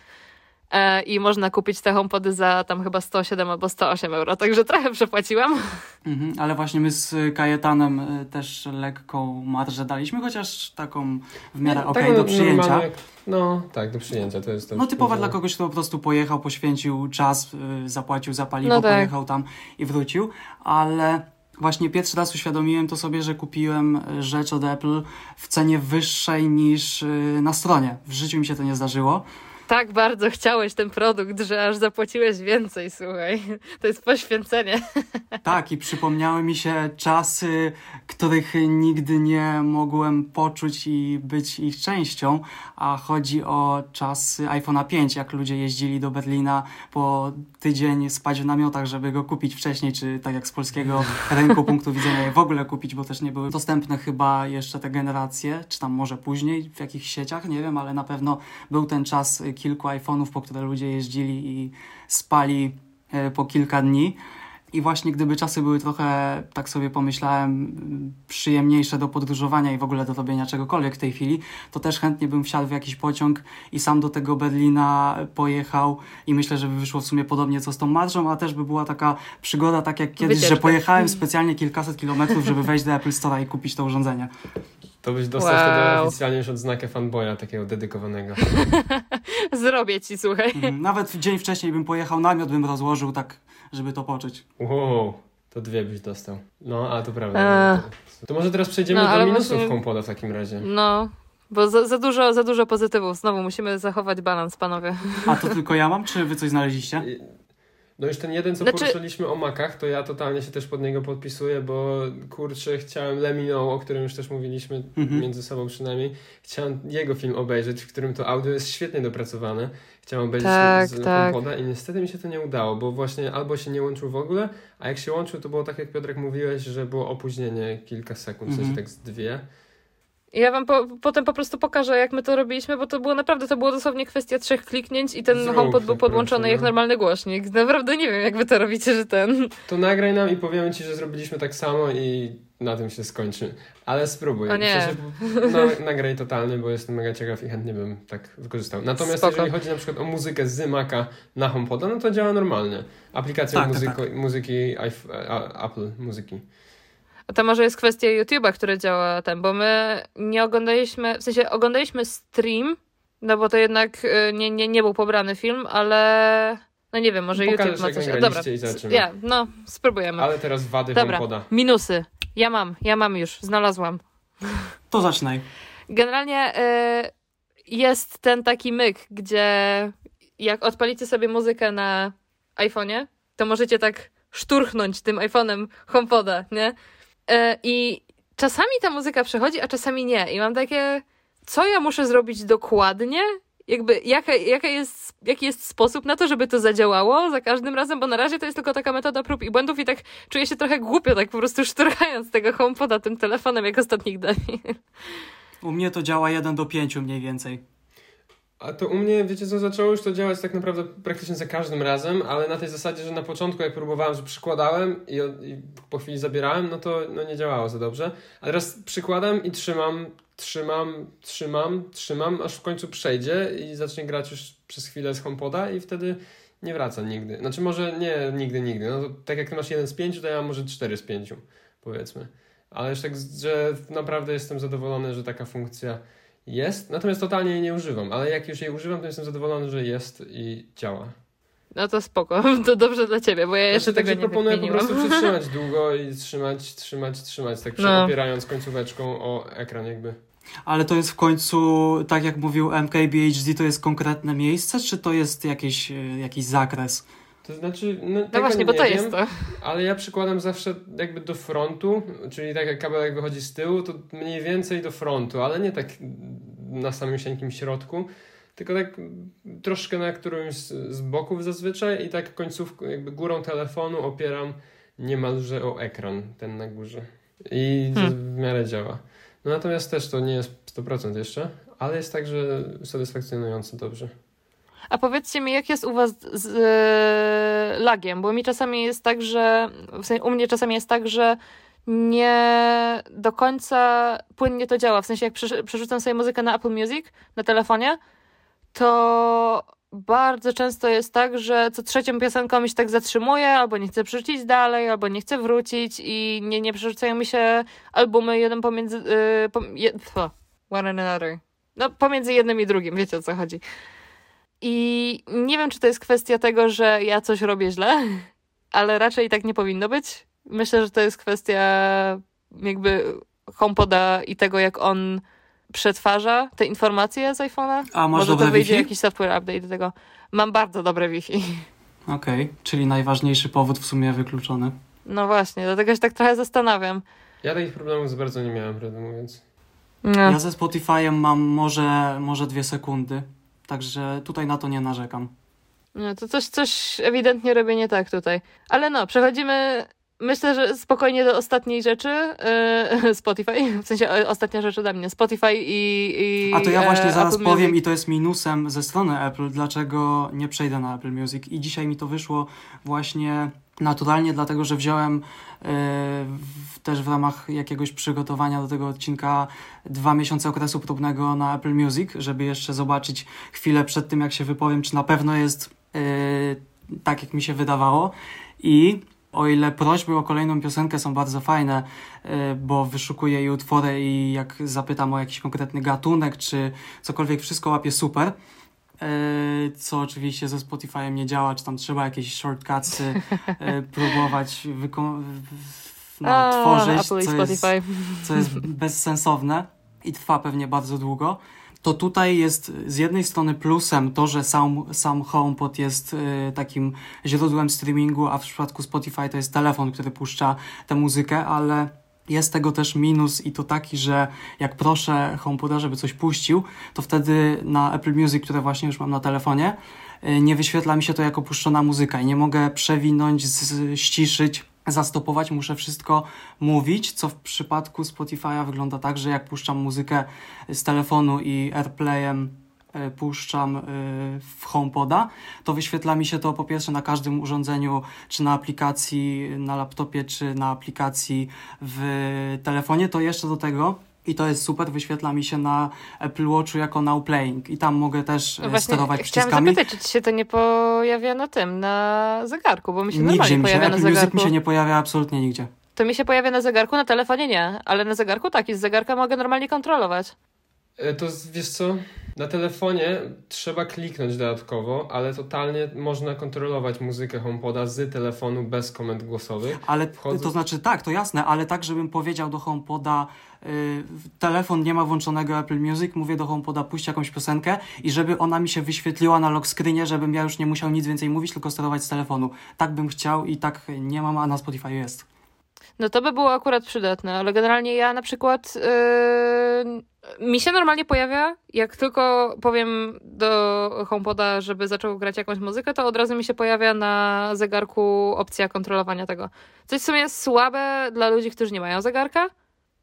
Speaker 2: E, I można kupić te HomePody za tam chyba 107 albo 108 euro, także trochę przepłaciłam.
Speaker 3: Mhm. Ale właśnie my z Kajetanem y, też lekką marżę daliśmy, chociaż taką w miarę okej
Speaker 1: Tak,
Speaker 3: do
Speaker 1: no,
Speaker 3: przyjęcia.
Speaker 1: No, tak, do przyjęcia. To jest to
Speaker 3: No typowa dla kogoś, kto po prostu pojechał, poświęcił czas, zapłacił za paliwo,
Speaker 2: No tak.
Speaker 3: pojechał tam i wrócił, ale właśnie pierwszy raz uświadomiłem to sobie, że kupiłem rzecz od Apple w cenie wyższej niż na stronie. W życiu mi się to nie zdarzyło.
Speaker 2: Tak bardzo chciałeś ten produkt, że aż zapłaciłeś więcej, słuchaj. To jest poświęcenie.
Speaker 3: Tak, i przypomniały mi się czasy, których nigdy nie mogłem poczuć i być ich częścią, a chodzi o czasy iPhone'a 5, jak ludzie jeździli do Berlina po tydzień spać w namiotach, żeby go kupić wcześniej, czy tak jak z polskiego rynku punktu widzenia je w ogóle kupić, bo też nie były dostępne chyba jeszcze te generacje, czy tam może później w jakichś sieciach, nie wiem, ale na pewno był ten czas kilku iPhone'ów, po które ludzie jeździli i spali e, po kilka dni. I właśnie gdyby czasy były trochę, tak sobie pomyślałem, przyjemniejsze do podróżowania i w ogóle do robienia czegokolwiek w tej chwili, to też chętnie bym wsiadł w jakiś pociąg i sam do tego Berlina pojechał i myślę, że by wyszło w sumie podobnie co z tą marżą, a też by była taka przygoda, tak jak kiedyś,
Speaker 2: Wycieczka.
Speaker 3: że pojechałem specjalnie kilkaset kilometrów, żeby wejść do Apple Store'a i kupić to urządzenie.
Speaker 1: To byś dostał
Speaker 2: Wow.
Speaker 1: wtedy oficjalnie już odznakę fanboya takiego dedykowanego.
Speaker 2: Zrobię ci, słuchaj.
Speaker 3: Mhm. Nawet dzień wcześniej bym pojechał, namiot bym rozłożył tak, żeby to poczuć.
Speaker 1: Wow, to dwie byś dostał. No, a to prawda.
Speaker 2: Eee.
Speaker 1: To, to może teraz przejdziemy
Speaker 2: No,
Speaker 1: do minusów
Speaker 2: właśnie-
Speaker 1: HomePoda w takim razie.
Speaker 2: No, bo za, za, dużo, za dużo pozytywów. Znowu musimy zachować balans, panowie.
Speaker 3: A to tylko ja mam, czy wy coś znaleźliście?
Speaker 1: No już ten jeden, co
Speaker 2: Znaczy-
Speaker 1: poruszyliśmy o makach, to ja totalnie się też pod niego podpisuję, bo kurczę, chciałem Lemino, o którym już też mówiliśmy
Speaker 3: Mhm.
Speaker 1: między sobą przynajmniej. Chciałem jego film obejrzeć, w którym to audio jest świetnie dopracowane. Chciałem obejrzeć
Speaker 2: Tak,
Speaker 1: z
Speaker 2: tak.
Speaker 1: I niestety mi się to nie udało, bo właśnie albo się nie łączył w ogóle, a jak się łączył, to było tak jak Piotrek mówiłeś, że było opóźnienie kilka sekund, w sensie
Speaker 3: Mhm.
Speaker 1: tak z dwie.
Speaker 2: Ja wam po, potem po prostu pokażę, jak my to robiliśmy, bo to było naprawdę, to było dosłownie kwestia trzech kliknięć i ten
Speaker 1: Zrób
Speaker 2: HomePod był podłączony
Speaker 1: proszę,
Speaker 2: jak
Speaker 1: no.
Speaker 2: normalny głośnik. Naprawdę nie wiem, jak wy to robicie, że ten...
Speaker 1: To nagraj nam i powiemy ci, że zrobiliśmy tak samo i na tym się skończy. Ale spróbuj.
Speaker 2: O nie.
Speaker 1: W sensie, na, nagraj totalny, bo jestem mega ciekaw i chętnie bym tak wykorzystał. Natomiast
Speaker 2: Spoko.
Speaker 1: jeżeli chodzi na przykład o muzykę z Maca na HomePoda, no to działa normalnie. Aplikacja
Speaker 3: Tak, tak,
Speaker 1: muzyko, muzyki iP- a- Apple Muzyki.
Speaker 2: A to może jest kwestia YouTube'a, który działa ten, bo my nie oglądaliśmy, w sensie oglądaliśmy stream, no bo to jednak y, nie, nie, nie był pobrany film, ale no nie wiem, może
Speaker 1: Pokażesz,
Speaker 2: YouTube ma coś. Dobra, ja, no spróbujemy.
Speaker 1: Ale teraz wady
Speaker 2: Dobra.
Speaker 1: HomePoda.
Speaker 2: Minusy. Ja mam, ja mam już, znalazłam.
Speaker 3: To zaczynaj.
Speaker 2: Generalnie y, jest ten taki myk, gdzie jak odpalicie sobie muzykę na iPhone'ie, to możecie tak szturchnąć tym iPhone'em HomePoda, nie? Y, I czasami ta muzyka przechodzi, a czasami nie. I mam takie, co ja muszę zrobić dokładnie? Jakby, jaka, jaka jest, jaki jest sposób na to, żeby to zadziałało za każdym razem, bo na razie to jest tylko taka metoda prób i błędów i tak czuję się trochę głupio, tak po prostu szturchając tego HomePoda tym telefonem, jak ostatnich dni.
Speaker 3: U mnie to działa 1 do 5 mniej więcej.
Speaker 1: A to u mnie, wiecie co, zaczęło już to działać tak naprawdę praktycznie za każdym razem, ale na tej zasadzie, że na początku jak próbowałem, że przykładałem i, i po chwili zabierałem, no to no nie działało za dobrze. A teraz przykładam i trzymam, trzymam, trzymam, trzymam, aż w końcu przejdzie i zacznie grać już przez chwilę z HomePoda i wtedy nie wraca nigdy. Znaczy może nie nigdy, nigdy. No to tak jak ty masz jeden z pięciu, to ja mam może cztery z pięciu, powiedzmy. Ale już tak, że naprawdę jestem zadowolony, że taka funkcja jest, natomiast totalnie jej nie używam, ale jak już jej używam, to jestem zadowolony, że jest i działa.
Speaker 2: No to spoko, to dobrze dla ciebie, bo ja jeszcze
Speaker 1: Znaczy,
Speaker 2: tego
Speaker 1: także
Speaker 2: nie
Speaker 1: proponuję po prostu przytrzymać długo i trzymać, trzymać, trzymać, tak
Speaker 2: No.
Speaker 1: opierając końcóweczką o ekran jakby.
Speaker 3: Ale to jest w końcu, tak jak mówił MKBHD, to jest konkretne miejsce, czy to jest jakiś, e, jakiś zakres?
Speaker 1: To znaczy, no,
Speaker 2: No właśnie, bo to
Speaker 1: wiem,
Speaker 2: jest to.
Speaker 1: ale ja przykładam zawsze jakby do frontu, czyli tak jak kabelek wychodzi z tyłu, to mniej więcej do frontu, ale nie tak na samym środku, tylko tak troszkę na którymś z, z boków zazwyczaj i tak końcówką, jakby górą telefonu opieram niemalże o ekran, ten na górze. I
Speaker 2: Hmm.
Speaker 1: w miarę działa. No natomiast też to nie jest 100% jeszcze, ale jest także satysfakcjonująco dobrze.
Speaker 2: A powiedzcie mi, jak jest u was z e, lagiem? Bo mi czasami jest tak, że w sensie u mnie czasami jest tak, że nie do końca płynnie to działa. W sensie jak przerzucam sobie muzykę na Apple Music na telefonie, to bardzo często jest tak, że co trzecią piosenką mi się tak zatrzymuje, albo nie chcę przerzucić dalej, albo nie chcę wrócić i nie, nie przerzucają mi się albumy jeden pomiędzy... Yy, pom- je, one another. No pomiędzy jednym i drugim, wiecie o co chodzi. I nie wiem, czy to jest kwestia tego, że ja coś robię źle, ale raczej tak nie powinno być. Myślę, że to jest kwestia jakby HomePoda i tego, jak on przetwarza te informacje z iPhone'a.
Speaker 3: A masz
Speaker 2: Może
Speaker 3: dobre
Speaker 2: to wyjdzie
Speaker 3: Wi-Fi?
Speaker 2: jakiś software update do tego. Mam bardzo dobre Wi-Fi.
Speaker 3: Okej, czyli najważniejszy powód w sumie wykluczony.
Speaker 2: No właśnie, dlatego się tak trochę zastanawiam.
Speaker 1: Ja takich problemów za bardzo nie miałem, prawdę mówiąc.
Speaker 2: No.
Speaker 3: Ja ze Spotify'em mam może, może dwie sekundy, także tutaj na to nie narzekam.
Speaker 2: No to coś, coś ewidentnie robię nie tak tutaj. Ale no, przechodzimy, myślę, że spokojnie do ostatniej rzeczy. Yy, Spotify, w sensie o- ostatnia rzecz ode mnie. Spotify i, i
Speaker 3: A to ja właśnie
Speaker 2: e,
Speaker 3: zaraz
Speaker 2: Apple
Speaker 3: powiem
Speaker 2: Music.
Speaker 3: i to jest minusem ze strony Apple, dlaczego nie przejdę na Apple Music. I dzisiaj mi to wyszło właśnie naturalnie, dlatego że wziąłem e, też w ramach jakiegoś przygotowania do tego odcinka dwa miesiące okresu próbnego na Apple Music, żeby jeszcze zobaczyć chwilę przed tym, jak się wypowiem, czy na pewno jest e, tak, jak mi się wydawało. I o ile prośby o kolejną piosenkę są bardzo fajne, e, bo wyszukuję jej utwory i jak zapytam o jakiś konkretny gatunek, czy cokolwiek, wszystko łapię super. E, Co oczywiście ze Spotify'em nie działa, czy tam trzeba jakieś shortcutsy e, próbować wyko- no,
Speaker 2: A,
Speaker 3: tworzyć, co jest, co jest bezsensowne i trwa pewnie bardzo długo. to tutaj jest z jednej strony plusem to, że sam, sam HomePod jest y, takim źródłem streamingu, a w przypadku Spotify to jest telefon, który puszcza tę muzykę, ale jest tego też minus i to taki, że jak proszę HomePoda, żeby coś puścił, to wtedy na Apple Music, które właśnie już mam na telefonie, y, nie wyświetla mi się to jako puszczona muzyka i nie mogę przewinąć, ściszyć, zastopować, muszę wszystko mówić, co w przypadku Spotify'a wygląda tak, że jak puszczam muzykę z telefonu i AirPlayem puszczam y, w HomePoda, to wyświetla mi się to po pierwsze na każdym urządzeniu, czy na aplikacji na laptopie, czy na aplikacji w telefonie, to jeszcze do tego i to jest super, wyświetla mi się na Apple Watchu jako Now Playing i tam mogę też
Speaker 2: No
Speaker 3: e,
Speaker 2: właśnie,
Speaker 3: sterować
Speaker 2: chciałam
Speaker 3: przyciskami.
Speaker 2: zapytać, czy ci się to nie pojawia na tym, na zegarku, bo mi się
Speaker 3: Nigdzie
Speaker 2: normalnie
Speaker 3: mi się,
Speaker 2: pojawia na
Speaker 3: Apple Music
Speaker 2: zegarku.
Speaker 3: mi się nie pojawia absolutnie nigdzie.
Speaker 2: To mi się pojawia na zegarku, na telefonie nie, ale na zegarku tak, i z zegarka mogę normalnie kontrolować.
Speaker 1: E, To wiesz co? Na telefonie trzeba kliknąć dodatkowo, ale totalnie można kontrolować muzykę HomePoda z telefonu bez komend głosowych.
Speaker 3: Ale
Speaker 1: Wchodzę-
Speaker 3: to znaczy tak, to jasne, ale tak, żebym powiedział do HomePoda, y, telefon nie ma włączonego Apple Music, mówię do HomePoda puść jakąś piosenkę i żeby ona mi się wyświetliła na lock screenie, żebym ja już nie musiał nic więcej mówić, tylko sterować z telefonu. Tak bym chciał i tak nie mam, a na Spotify jest.
Speaker 2: No to by było akurat przydatne, ale generalnie ja na przykład yy, mi się normalnie pojawia, jak tylko powiem do HomePoda, żeby zaczął grać jakąś muzykę, to od razu mi się pojawia na zegarku opcja kontrolowania tego. Coś w sumie jest słabe dla ludzi, którzy nie mają zegarka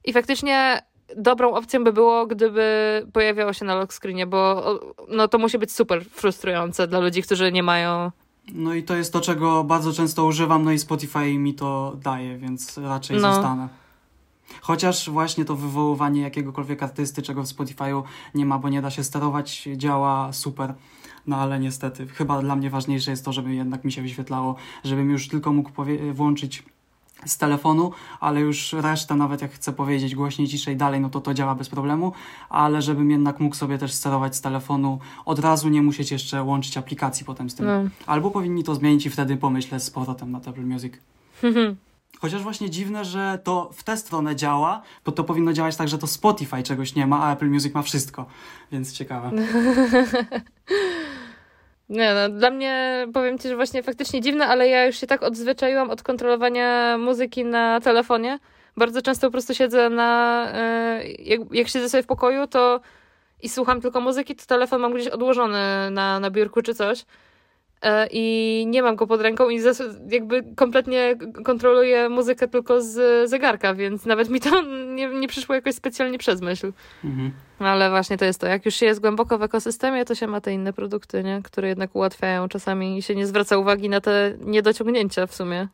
Speaker 2: i faktycznie dobrą opcją by było, gdyby pojawiało się na lock screenie, bo no to musi być super frustrujące dla ludzi, którzy nie mają
Speaker 3: No i to jest to, czego bardzo często używam, no i Spotify mi to daje, więc raczej
Speaker 2: No.
Speaker 3: zostanę. Chociaż właśnie to wywoływanie jakiegokolwiek artysty, czego w Spotify'u nie ma, bo nie da się sterować, działa super. No ale niestety, chyba dla mnie ważniejsze jest to, żeby jednak mi się wyświetlało, żebym już tylko mógł włączyć z telefonu, ale już resztę, nawet jak chcę powiedzieć głośniej, ciszej, dalej, no to to działa bez problemu, ale żebym jednak mógł sobie też sterować z telefonu, od razu nie musieć jeszcze łączyć aplikacji potem z tym.
Speaker 2: no.
Speaker 3: Albo powinni to zmienić i wtedy pomyślę z powrotem na Apple Music. Chociaż właśnie dziwne, że to w tę stronę działa, bo to powinno działać tak, że to Spotify czegoś nie ma, a Apple Music ma wszystko. Więc ciekawe.
Speaker 2: Nie no, dla mnie powiem ci, że właśnie faktycznie dziwne, ale ja już się tak odzwyczaiłam od kontrolowania muzyki na telefonie. Bardzo często po prostu siedzę na. e, Jak, jak siedzę sobie w pokoju, to i słucham tylko muzyki, to telefon mam gdzieś odłożony na, na biurku czy coś. E, I nie mam go pod ręką i jakby kompletnie kontroluję muzykę tylko z zegarka, więc nawet mi to nie, nie przyszło jakoś specjalnie przez myśl.
Speaker 3: Mhm.
Speaker 2: Ale właśnie to jest to. Jak już się jest głęboko w ekosystemie, to się ma te inne produkty, nie? które jednak ułatwiają czasami i się nie zwraca uwagi na te niedociągnięcia w sumie.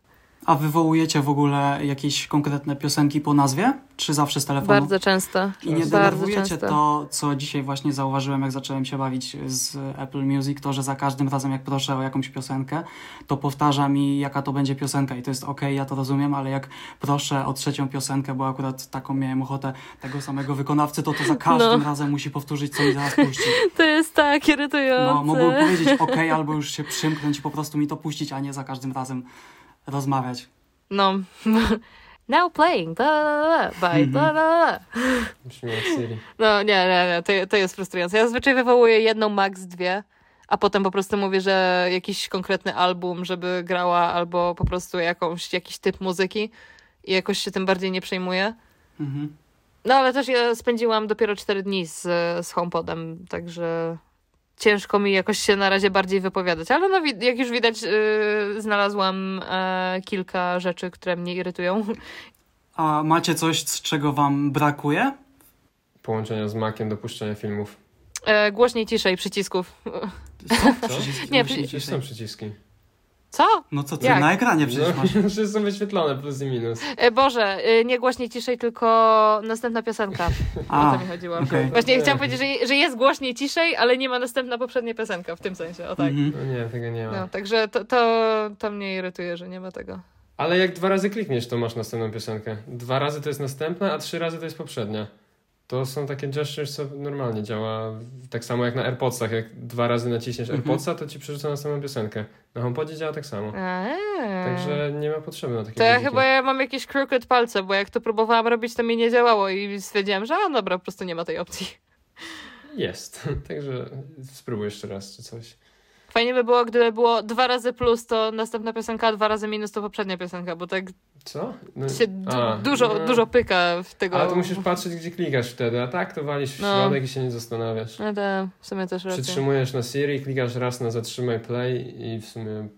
Speaker 3: A wywołujecie w ogóle jakieś konkretne piosenki po nazwie? Czy zawsze z telefonu?
Speaker 2: Bardzo często.
Speaker 3: I nie denerwujecie to, co dzisiaj właśnie zauważyłem, jak zacząłem się bawić z Apple Music, to, że za każdym razem, jak proszę o jakąś piosenkę, to powtarza mi, jaka to będzie piosenka i to jest okej, ja to rozumiem, ale jak proszę o trzecią piosenkę, bo akurat taką miałem ochotę tego samego wykonawcy, to to za każdym
Speaker 2: No.
Speaker 3: razem musi powtórzyć, co mi zaraz puści.
Speaker 2: To jest tak irytujące.
Speaker 3: No, mógłbym powiedzieć okej, albo już się przymknąć i po prostu mi to puścić, a nie za każdym razem rozmawiać.
Speaker 2: No. Now playing, da, da, da, by, da, da, da.
Speaker 1: Brzmi jak Siri.
Speaker 2: No nie, nie, nie, to, to jest frustrujące. Ja zazwyczaj wywołuję jedną, max dwie, a potem po prostu mówię, że jakiś konkretny album, żeby grała, albo po prostu jakąś, jakiś typ muzyki i jakoś się tym bardziej nie przejmuję.
Speaker 3: Mhm.
Speaker 2: No ale też ja spędziłam dopiero 4 dni z, z HomePodem, także ciężko mi jakoś się na razie bardziej wypowiadać. Ale no, jak już widać, yy, znalazłam e, kilka rzeczy, które mnie irytują.
Speaker 3: A macie coś, z czego wam brakuje?
Speaker 1: Połączenia z Maciem do puszczania filmów.
Speaker 2: E, głośniej, ciszej przycisków.
Speaker 3: Co?
Speaker 1: Co?
Speaker 3: Przyciski
Speaker 2: Nie,
Speaker 3: ciszej.
Speaker 1: są przyciski.
Speaker 2: Co?
Speaker 3: No co ty,
Speaker 2: Jak?
Speaker 3: na ekranie przecież masz.
Speaker 1: No, przecież są wyświetlone plus i minus.
Speaker 2: E, Boże, e, nie głośniej, ciszej, tylko następna piosenka. O
Speaker 3: A,
Speaker 2: to mi chodziło.
Speaker 3: okej.
Speaker 2: Właśnie chciałam powiedzieć, że, że jest głośniej, ciszej, ale nie ma następna poprzednia piosenka w tym sensie. O tak.
Speaker 3: Mhm.
Speaker 1: No nie, tego nie ma.
Speaker 2: No, także to, to, to mnie irytuje, że nie ma tego.
Speaker 1: Ale jak dwa razy klikniesz, to masz następną piosenkę. Dwa razy to jest następna, a trzy razy to jest poprzednia. To są takie gestures, co normalnie działa. Tak samo jak na AirPodsach. Jak dwa razy naciśniesz
Speaker 3: Mhm.
Speaker 1: AirPodsa, to ci przerzuca następną piosenkę. Na HomePodzie działa tak samo.
Speaker 2: Eee.
Speaker 1: Także nie ma potrzeby na takie
Speaker 2: To ja chyba ja mam jakieś crooked palce, bo jak to próbowałam robić, to mi nie działało i stwierdziłam, że a dobra, po prostu nie ma tej opcji.
Speaker 1: jest. Także spróbuj jeszcze raz czy coś.
Speaker 2: Fajnie by było, gdyby było dwa razy plus, to następna piosenka, a dwa razy minus to poprzednia piosenka, bo tak
Speaker 1: Co? No,
Speaker 2: się
Speaker 1: a,
Speaker 2: dużo,
Speaker 1: no.
Speaker 2: dużo pyka w tego.
Speaker 1: Ale to musisz patrzeć, gdzie klikasz wtedy, a tak to walisz w
Speaker 2: No.
Speaker 1: środek i się nie zastanawiasz.
Speaker 2: No to w sumie też racja.
Speaker 1: Przytrzymujesz na Siri, klikasz raz na zatrzymaj play i w sumie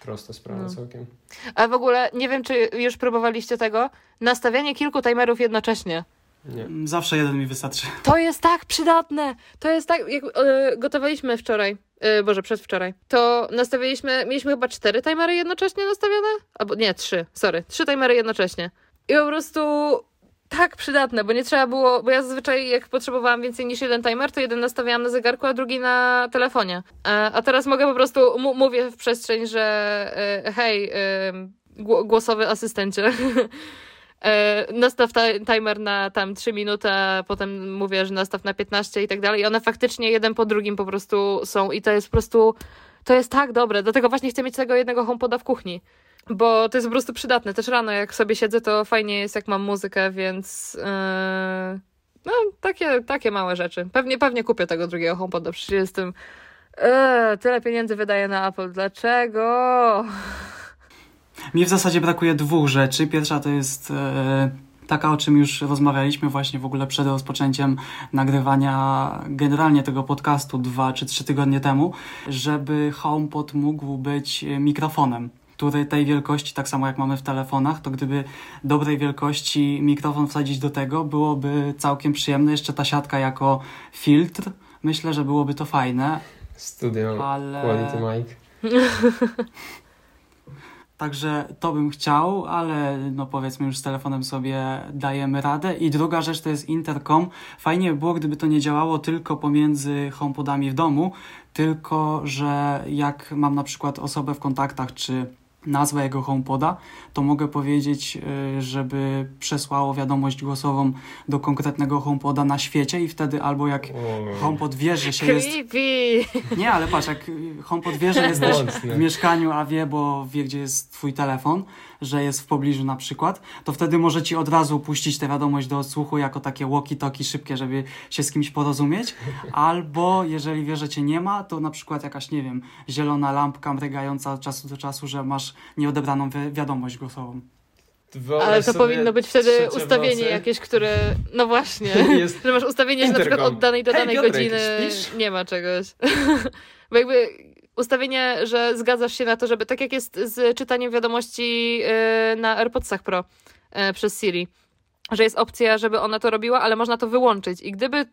Speaker 1: prosta sprawa
Speaker 2: No.
Speaker 1: całkiem.
Speaker 2: Ale w ogóle nie wiem, czy już próbowaliście tego. Nastawianie kilku timerów jednocześnie.
Speaker 1: Nie.
Speaker 3: Zawsze jeden mi wystarczy.
Speaker 2: To jest tak przydatne! To jest tak, jak e, gotowaliśmy wczoraj, e, Boże, przedwczoraj, to nastawialiśmy, mieliśmy chyba cztery timery jednocześnie nastawione? Albo nie, trzy, sorry, trzy timery jednocześnie. I po prostu tak przydatne, bo nie trzeba było, bo ja zazwyczaj jak potrzebowałam więcej niż jeden timer, to jeden nastawiałam na zegarku, a drugi na telefonie. A, a teraz mogę po prostu, mu- mówię w przestrzeń, że e, hej, e, gło- głosowy asystencie, E, nastaw ta- timer na tam 3 minuty, a potem mówię, że nastaw na 15 i tak dalej. I one faktycznie jeden po drugim po prostu są i to jest po prostu, to jest tak dobre. Dlatego właśnie chcę mieć tego jednego homepoda w kuchni. Bo to jest po prostu przydatne. Też rano, jak sobie siedzę, to fajnie jest, jak mam muzykę, więc. e, no, takie, takie małe rzeczy. Pewnie, pewnie kupię tego drugiego homepoda. Przecież jestem. E, tyle pieniędzy wydaję na Apple. Dlaczego?
Speaker 3: Mi w zasadzie brakuje dwóch rzeczy. Pierwsza to jest e, taka, o czym już rozmawialiśmy właśnie w ogóle przed rozpoczęciem nagrywania generalnie tego podcastu dwa czy trzy tygodnie temu, żeby HomePod mógł być mikrofonem. Który tej wielkości, tak samo jak mamy w telefonach, to gdyby dobrej wielkości mikrofon wsadzić do tego, byłoby całkiem przyjemne. Jeszcze ta siatka jako filtr. Myślę, że byłoby to fajne,
Speaker 1: Studio
Speaker 3: ale.
Speaker 1: Quality Mic.
Speaker 3: Także to bym chciał, ale no powiedzmy już z telefonem sobie dajemy radę. I druga rzecz to jest intercom. Fajnie by było, gdyby to nie działało tylko pomiędzy homepodami w domu, tylko że jak mam na przykład osobę w kontaktach, czy nazwę jego homepoda, to mogę powiedzieć, y, żeby przesłało wiadomość głosową do konkretnego homepoda na świecie i wtedy albo jak
Speaker 1: O,
Speaker 3: HomePod wie, że się jest... Nie, ale patrz, jak HomePod wie, że jesteś w mieszkaniu, a wie, bo wie, gdzie jest twój telefon, że jest w pobliżu na przykład, to wtedy może ci od razu puścić tę wiadomość do odsłuchu jako takie walkie-talkie szybkie, żeby się z kimś porozumieć. Albo jeżeli wie, że cię nie ma, to na przykład jakaś, nie wiem, zielona lampka mrygająca od czasu do czasu, że masz nieodebraną wi- wiadomość głosową.
Speaker 1: Wyobraź
Speaker 2: Ale to powinno być wtedy ustawienie
Speaker 1: nocy.
Speaker 2: jakieś, które. No właśnie.
Speaker 1: Jest
Speaker 2: Że masz ustawienie, że na przykład od danej do danej godziny
Speaker 1: śpisz?
Speaker 2: nie ma czegoś. Bo jakby ustawienie, że zgadzasz się na to, żeby tak jak jest z czytaniem wiadomości yy, na AirPodsach Pro yy, przez Siri, że jest opcja, żeby ona to robiła, ale można to wyłączyć. I gdyby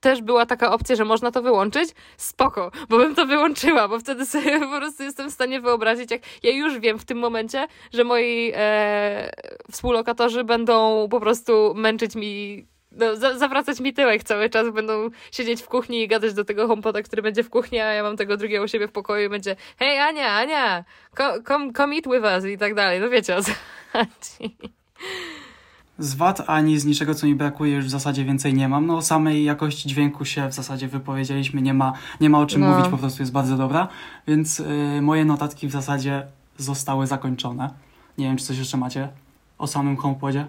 Speaker 2: też była taka opcja, że można to wyłączyć, spoko, bo bym to wyłączyła, bo wtedy sobie po prostu jestem w stanie wyobrazić, jak ja już wiem w tym momencie, że moi e, współlokatorzy będą po prostu męczyć mi, no, za, zawracać mi tyłek cały czas, będą siedzieć w kuchni i gadać do tego homepoda, który będzie w kuchni, a ja mam tego drugiego u siebie w pokoju i będzie hej Ania, Ania, come, come eat with us i tak dalej, no wiecie o co chodzi.
Speaker 3: Z wad ani z niczego, co mi brakuje, już w zasadzie więcej nie mam. No o samej jakości dźwięku się w zasadzie wypowiedzieliśmy, nie ma, nie ma o czym
Speaker 2: No.
Speaker 3: mówić, po prostu jest bardzo dobra. Więc y, moje notatki w zasadzie zostały zakończone. Nie wiem, czy coś jeszcze macie o samym HomePodzie?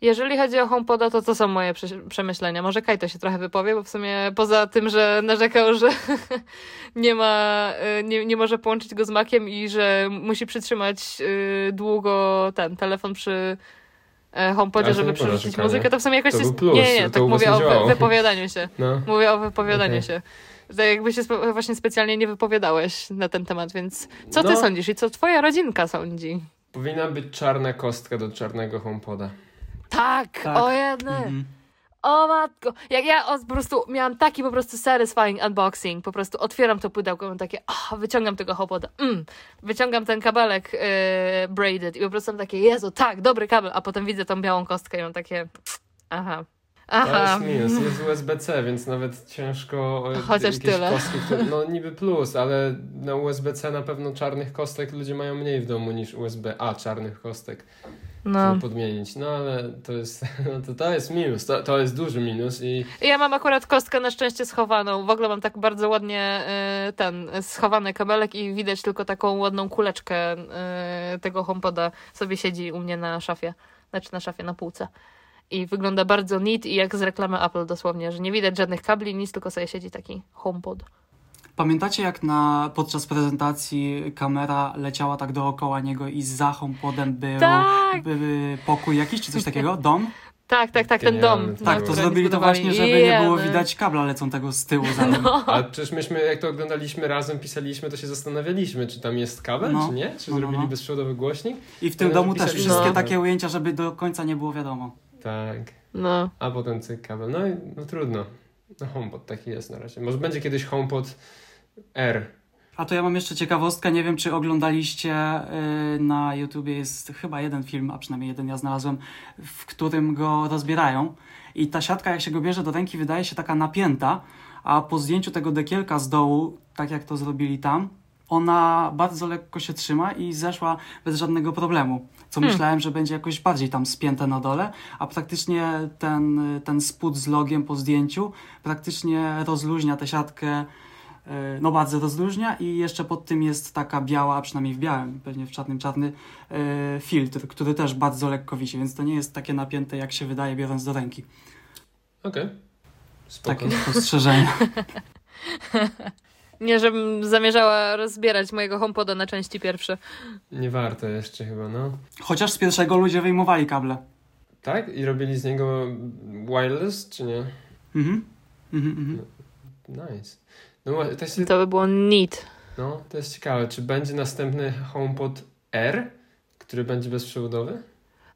Speaker 2: Jeżeli chodzi o HomePoda, to to są moje prze- przemyślenia. Może Kajto się trochę wypowie, bo w sumie poza tym, że narzekał, że nie ma, y, nie, nie może połączyć go z Maciem i że musi przytrzymać y, długo ten telefon przy HomePodzie,
Speaker 1: Ale to
Speaker 2: żeby przerzucić muzykę, to w sumie jakoś
Speaker 1: To
Speaker 2: jest...
Speaker 1: plus,
Speaker 2: nie, nie,
Speaker 1: to
Speaker 2: tak mówię o
Speaker 1: działało.
Speaker 2: wypowiadaniu się.
Speaker 1: No.
Speaker 2: Mówię o wypowiadaniu
Speaker 1: Okej.
Speaker 2: się. Tak jakby się spe- właśnie specjalnie nie wypowiadałeś na ten temat, więc co ty
Speaker 1: No.
Speaker 2: sądzisz i co twoja rodzinka sądzi?
Speaker 1: Powinna być czarna kostka do czarnego HomePoda.
Speaker 2: Tak,
Speaker 3: Tak.
Speaker 2: o jedne.
Speaker 3: Mhm.
Speaker 2: O matko, jak ja o, po prostu miałam taki po prostu satisfying unboxing, po prostu otwieram to pudełko, mam takie, oh, wyciągam tego hopoda, mm, wyciągam ten kabelek yy, braided i po prostu mam takie, Jezu, tak, dobry kabel, a potem widzę tą białą kostkę i mam takie, aha, aha.
Speaker 1: jest minus, jest USB-C, więc nawet ciężko e,
Speaker 2: Chociaż tyle.
Speaker 1: kostki, które, no niby plus, ale na USB-C na pewno czarnych kostek ludzie mają mniej w domu niż USB-A czarnych kostek,
Speaker 2: No.
Speaker 1: podmienić. No ale to jest, no to, to jest minus, to, to jest duży minus i
Speaker 2: Ja mam akurat kostkę na szczęście schowaną. W ogóle mam tak bardzo ładnie y, ten schowany kabelek i widać tylko taką ładną kuleczkę y, tego HomePoda sobie siedzi u mnie na szafie. Znaczy na szafie, na półce. i wygląda bardzo neat i jak z reklamy Apple dosłownie, że nie widać żadnych kabli, nic, tylko sobie siedzi taki HomePod.
Speaker 3: Pamiętacie jak na, podczas prezentacji kamera leciała tak dookoła niego i za HomePodem był
Speaker 2: Tak!
Speaker 3: by, by pokój jakiś, czy coś takiego? Dom?
Speaker 2: Tak, tak, tak, ten dom. No,
Speaker 3: Tak, to zrobili to właśnie, żeby nie było
Speaker 2: Jeny.
Speaker 3: widać kabla lecącego z tyłu za nim.
Speaker 2: No.
Speaker 1: Ale przecież myśmy, jak to oglądaliśmy razem, pisaliśmy, to się zastanawialiśmy, czy tam jest kabel,
Speaker 3: No.
Speaker 1: czy nie? Czy
Speaker 3: No, no,
Speaker 1: zrobili
Speaker 3: no.
Speaker 1: bezprzewodowy głośnik?
Speaker 3: I w tym domu też wszystkie
Speaker 2: no.
Speaker 3: takie ujęcia, żeby do końca nie było wiadomo.
Speaker 1: Tak.
Speaker 2: no.
Speaker 1: A potem cyk kabel. No i no trudno. No HomePod taki jest na razie. Może będzie kiedyś HomePod R.
Speaker 3: A to ja mam jeszcze ciekawostkę, nie wiem czy oglądaliście y, na YouTubie jest chyba jeden film, a przynajmniej jeden ja znalazłem, w którym go rozbierają i ta siatka jak się go bierze do ręki wydaje się taka napięta, a po zdjęciu tego dekielka z dołu, tak jak to zrobili tam, ona bardzo lekko się trzyma i zeszła bez żadnego problemu. Co
Speaker 2: Hmm.
Speaker 3: myślałem, że będzie jakoś bardziej tam spięte na dole, a praktycznie ten, ten spód z logiem po zdjęciu praktycznie rozluźnia tę siatkę no bardzo rozluźnia i jeszcze pod tym jest taka biała, a przynajmniej w białym, pewnie w czarnym czarny e, filtr, który też bardzo lekko wisi, więc to nie jest takie napięte jak się wydaje biorąc do ręki.
Speaker 1: Okej. Spoko.
Speaker 3: Takie spostrzeżenie.
Speaker 2: Nie, żebym zamierzała rozbierać mojego HomePoda na części pierwsze.
Speaker 1: Nie warto jeszcze chyba, no.
Speaker 3: Chociaż z pierwszego ludzie wyjmowali kable.
Speaker 1: Tak? I robili z niego wireless, czy nie?
Speaker 3: Mhm. Mhm, mhm.
Speaker 1: Nice. No to jest,
Speaker 2: To by było neat.
Speaker 1: no, to jest ciekawe. Czy będzie następny HomePod R, który będzie bezprzewodowy?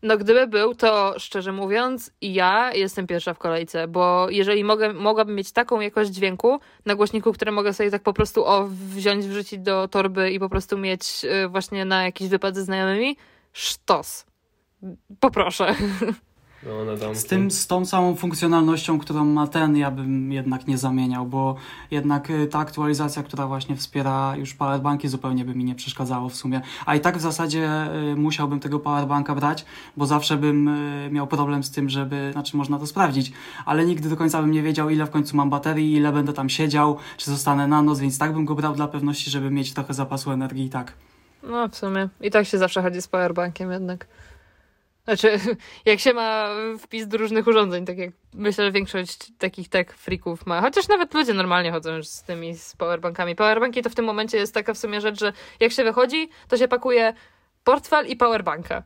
Speaker 2: No gdyby był, to szczerze mówiąc, ja jestem pierwsza w kolejce, bo jeżeli mogę, mogłabym mieć taką jakość dźwięku na głośniku, które mogę sobie tak po prostu o, wziąć, wrzucić do torby i po prostu mieć y, właśnie na jakiś wypad ze znajomymi, sztos. Poproszę.
Speaker 1: No.
Speaker 3: Z, tym, z tą samą funkcjonalnością, którą ma ten, ja bym jednak nie zamieniał, bo jednak y, ta aktualizacja, która właśnie wspiera już powerbanki, zupełnie by mi nie przeszkadzało w sumie. A i tak w zasadzie y, musiałbym tego powerbanka brać, bo zawsze bym y, miał problem z tym, żeby, znaczy można to sprawdzić, ale nigdy do końca bym nie wiedział, ile w końcu mam baterii, ile będę tam siedział, czy zostanę na noc, więc tak bym go brał dla pewności, żeby mieć trochę zapasu energii i tak.
Speaker 2: No w sumie. I tak się zawsze chodzi z powerbankiem jednak. Znaczy, jak się ma wpis do różnych urządzeń, tak jak myślę, że większość takich tech freaków ma. Chociaż nawet ludzie normalnie chodzą z tymi z powerbankami. Powerbanki to w tym momencie jest taka w sumie rzecz, że jak się wychodzi, to się pakuje portfel i powerbanka.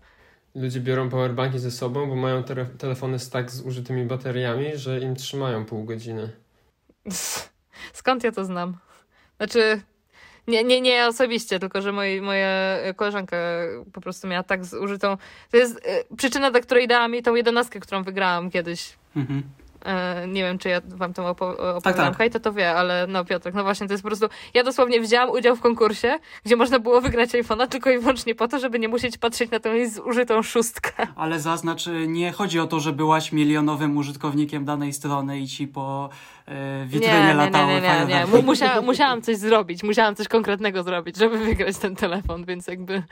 Speaker 1: Ludzie biorą powerbanki ze sobą, bo mają te telefony z tak zużytymi bateriami, że im trzymają pół godziny.
Speaker 2: Skąd ja to znam? Znaczy, nie, nie, nie osobiście, tylko że moi, moja koleżanka po prostu miała tak zużytą. To jest e, przyczyna, dla której dała mi tą jedenastkę, którą wygrałam kiedyś.
Speaker 3: Mhm.
Speaker 2: E, nie wiem, czy ja wam to opo- opowiadam.
Speaker 3: Tak, tak.
Speaker 2: Hej, to to wie, ale no Piotrek, no właśnie, to jest po prostu... Ja dosłownie wzięłam udział w konkursie, gdzie można było wygrać iPhone'a tylko i wyłącznie po to, żeby nie musieć patrzeć na tą jej zużytą szóstkę.
Speaker 3: Ale zaznacz, y, nie chodzi o to, że byłaś milionowym użytkownikiem danej strony i ci po y, witrynie
Speaker 2: nie, nie,
Speaker 3: latały
Speaker 2: nie, nie, nie, nie. Mu- Musia, musiałam coś zrobić, musiałam coś konkretnego zrobić, żeby wygrać ten telefon, więc jakby...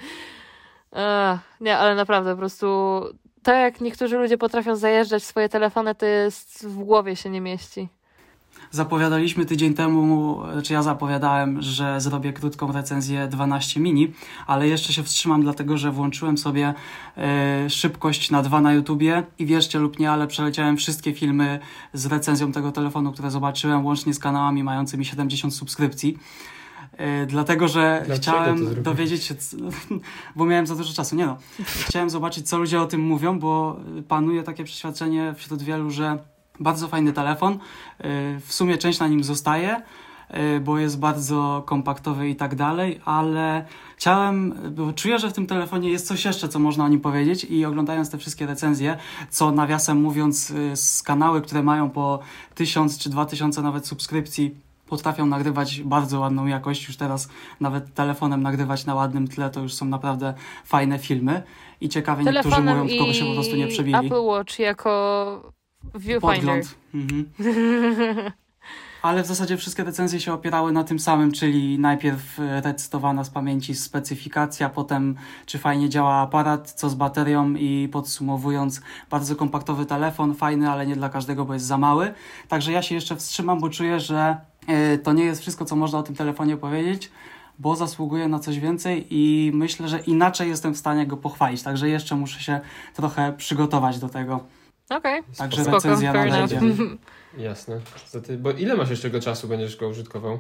Speaker 2: Ech, nie, ale naprawdę po prostu tak jak niektórzy ludzie potrafią zajeżdżać swoje telefony, to jest w głowie się nie mieści.
Speaker 3: Zapowiadaliśmy tydzień temu, czy ja zapowiadałem, że zrobię krótką recenzję 12 mini, ale jeszcze się wstrzymam, dlatego że włączyłem sobie e, szybkość na 2 na YouTubie i wierzcie lub nie, ale przeleciałem wszystkie filmy z recenzją tego telefonu, które zobaczyłem, łącznie z kanałami mającymi 70 subskrypcji. E, Dlatego, że
Speaker 1: Dlaczego
Speaker 3: chciałem dowiedzieć się, bo miałem za dużo czasu. Nie no. Chciałem zobaczyć, co ludzie o tym mówią, bo panuje takie przeświadczenie wśród wielu, że bardzo fajny telefon. y, W sumie część na nim zostaje, y, bo jest bardzo kompaktowy i tak dalej, ale chciałem, bo czuję, że w tym telefonie jest coś jeszcze, co można o nim powiedzieć i oglądając te wszystkie recenzje, co nawiasem mówiąc z kanały, które mają po 1000 czy 2000 nawet subskrypcji, potrafią nagrywać bardzo ładną jakość. Już teraz nawet telefonem nagrywać na ładnym tle to już są naprawdę fajne filmy. I ciekawie niektórzy mówią, by się po prostu nie przebili.
Speaker 2: Apple Watch jako viewfinder.
Speaker 3: Podgląd. Mhm. Ale w zasadzie wszystkie recenzje się opierały na tym samym, czyli najpierw e, recytowana z pamięci specyfikacja, potem czy fajnie działa aparat, co z baterią i podsumowując, bardzo kompaktowy telefon, fajny, ale nie dla każdego, bo jest za mały. Także ja się jeszcze wstrzymam, bo czuję, że to nie jest wszystko, co można o tym telefonie powiedzieć, bo zasługuje na coś więcej i myślę, że inaczej jestem w stanie go pochwalić. Także jeszcze muszę się trochę przygotować do tego.
Speaker 2: Okej.
Speaker 3: Także
Speaker 2: Spoko,
Speaker 3: recenzja
Speaker 2: enough.
Speaker 1: Jasne. Bo ile masz jeszcze go czasu, będziesz go użytkował?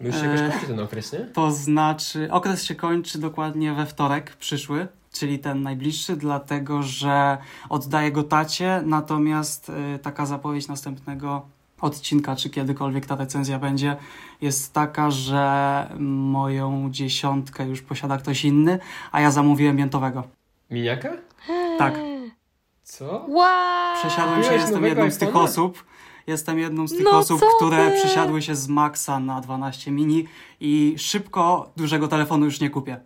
Speaker 1: Bo już się jakoś
Speaker 3: Eee.
Speaker 1: kończy ten okres, nie?
Speaker 3: To znaczy, okres się kończy dokładnie we wtorek przyszły, czyli ten najbliższy, dlatego że oddaję go tacie, natomiast y, taka zapowiedź następnego odcinka, czy kiedykolwiek ta recenzja będzie, jest taka, że moją dziesiątkę już posiada ktoś inny, a ja zamówiłem miętowego.
Speaker 1: Miniaka?
Speaker 3: Tak,
Speaker 1: Co?
Speaker 2: Wow!
Speaker 3: przesiadłem się, jestem jedną z tych osób. Jestem jedną z tych
Speaker 2: No
Speaker 3: osób, które
Speaker 2: ty?
Speaker 3: przesiadły się z Maxa na 12 mini i szybko dużego telefonu już nie kupię.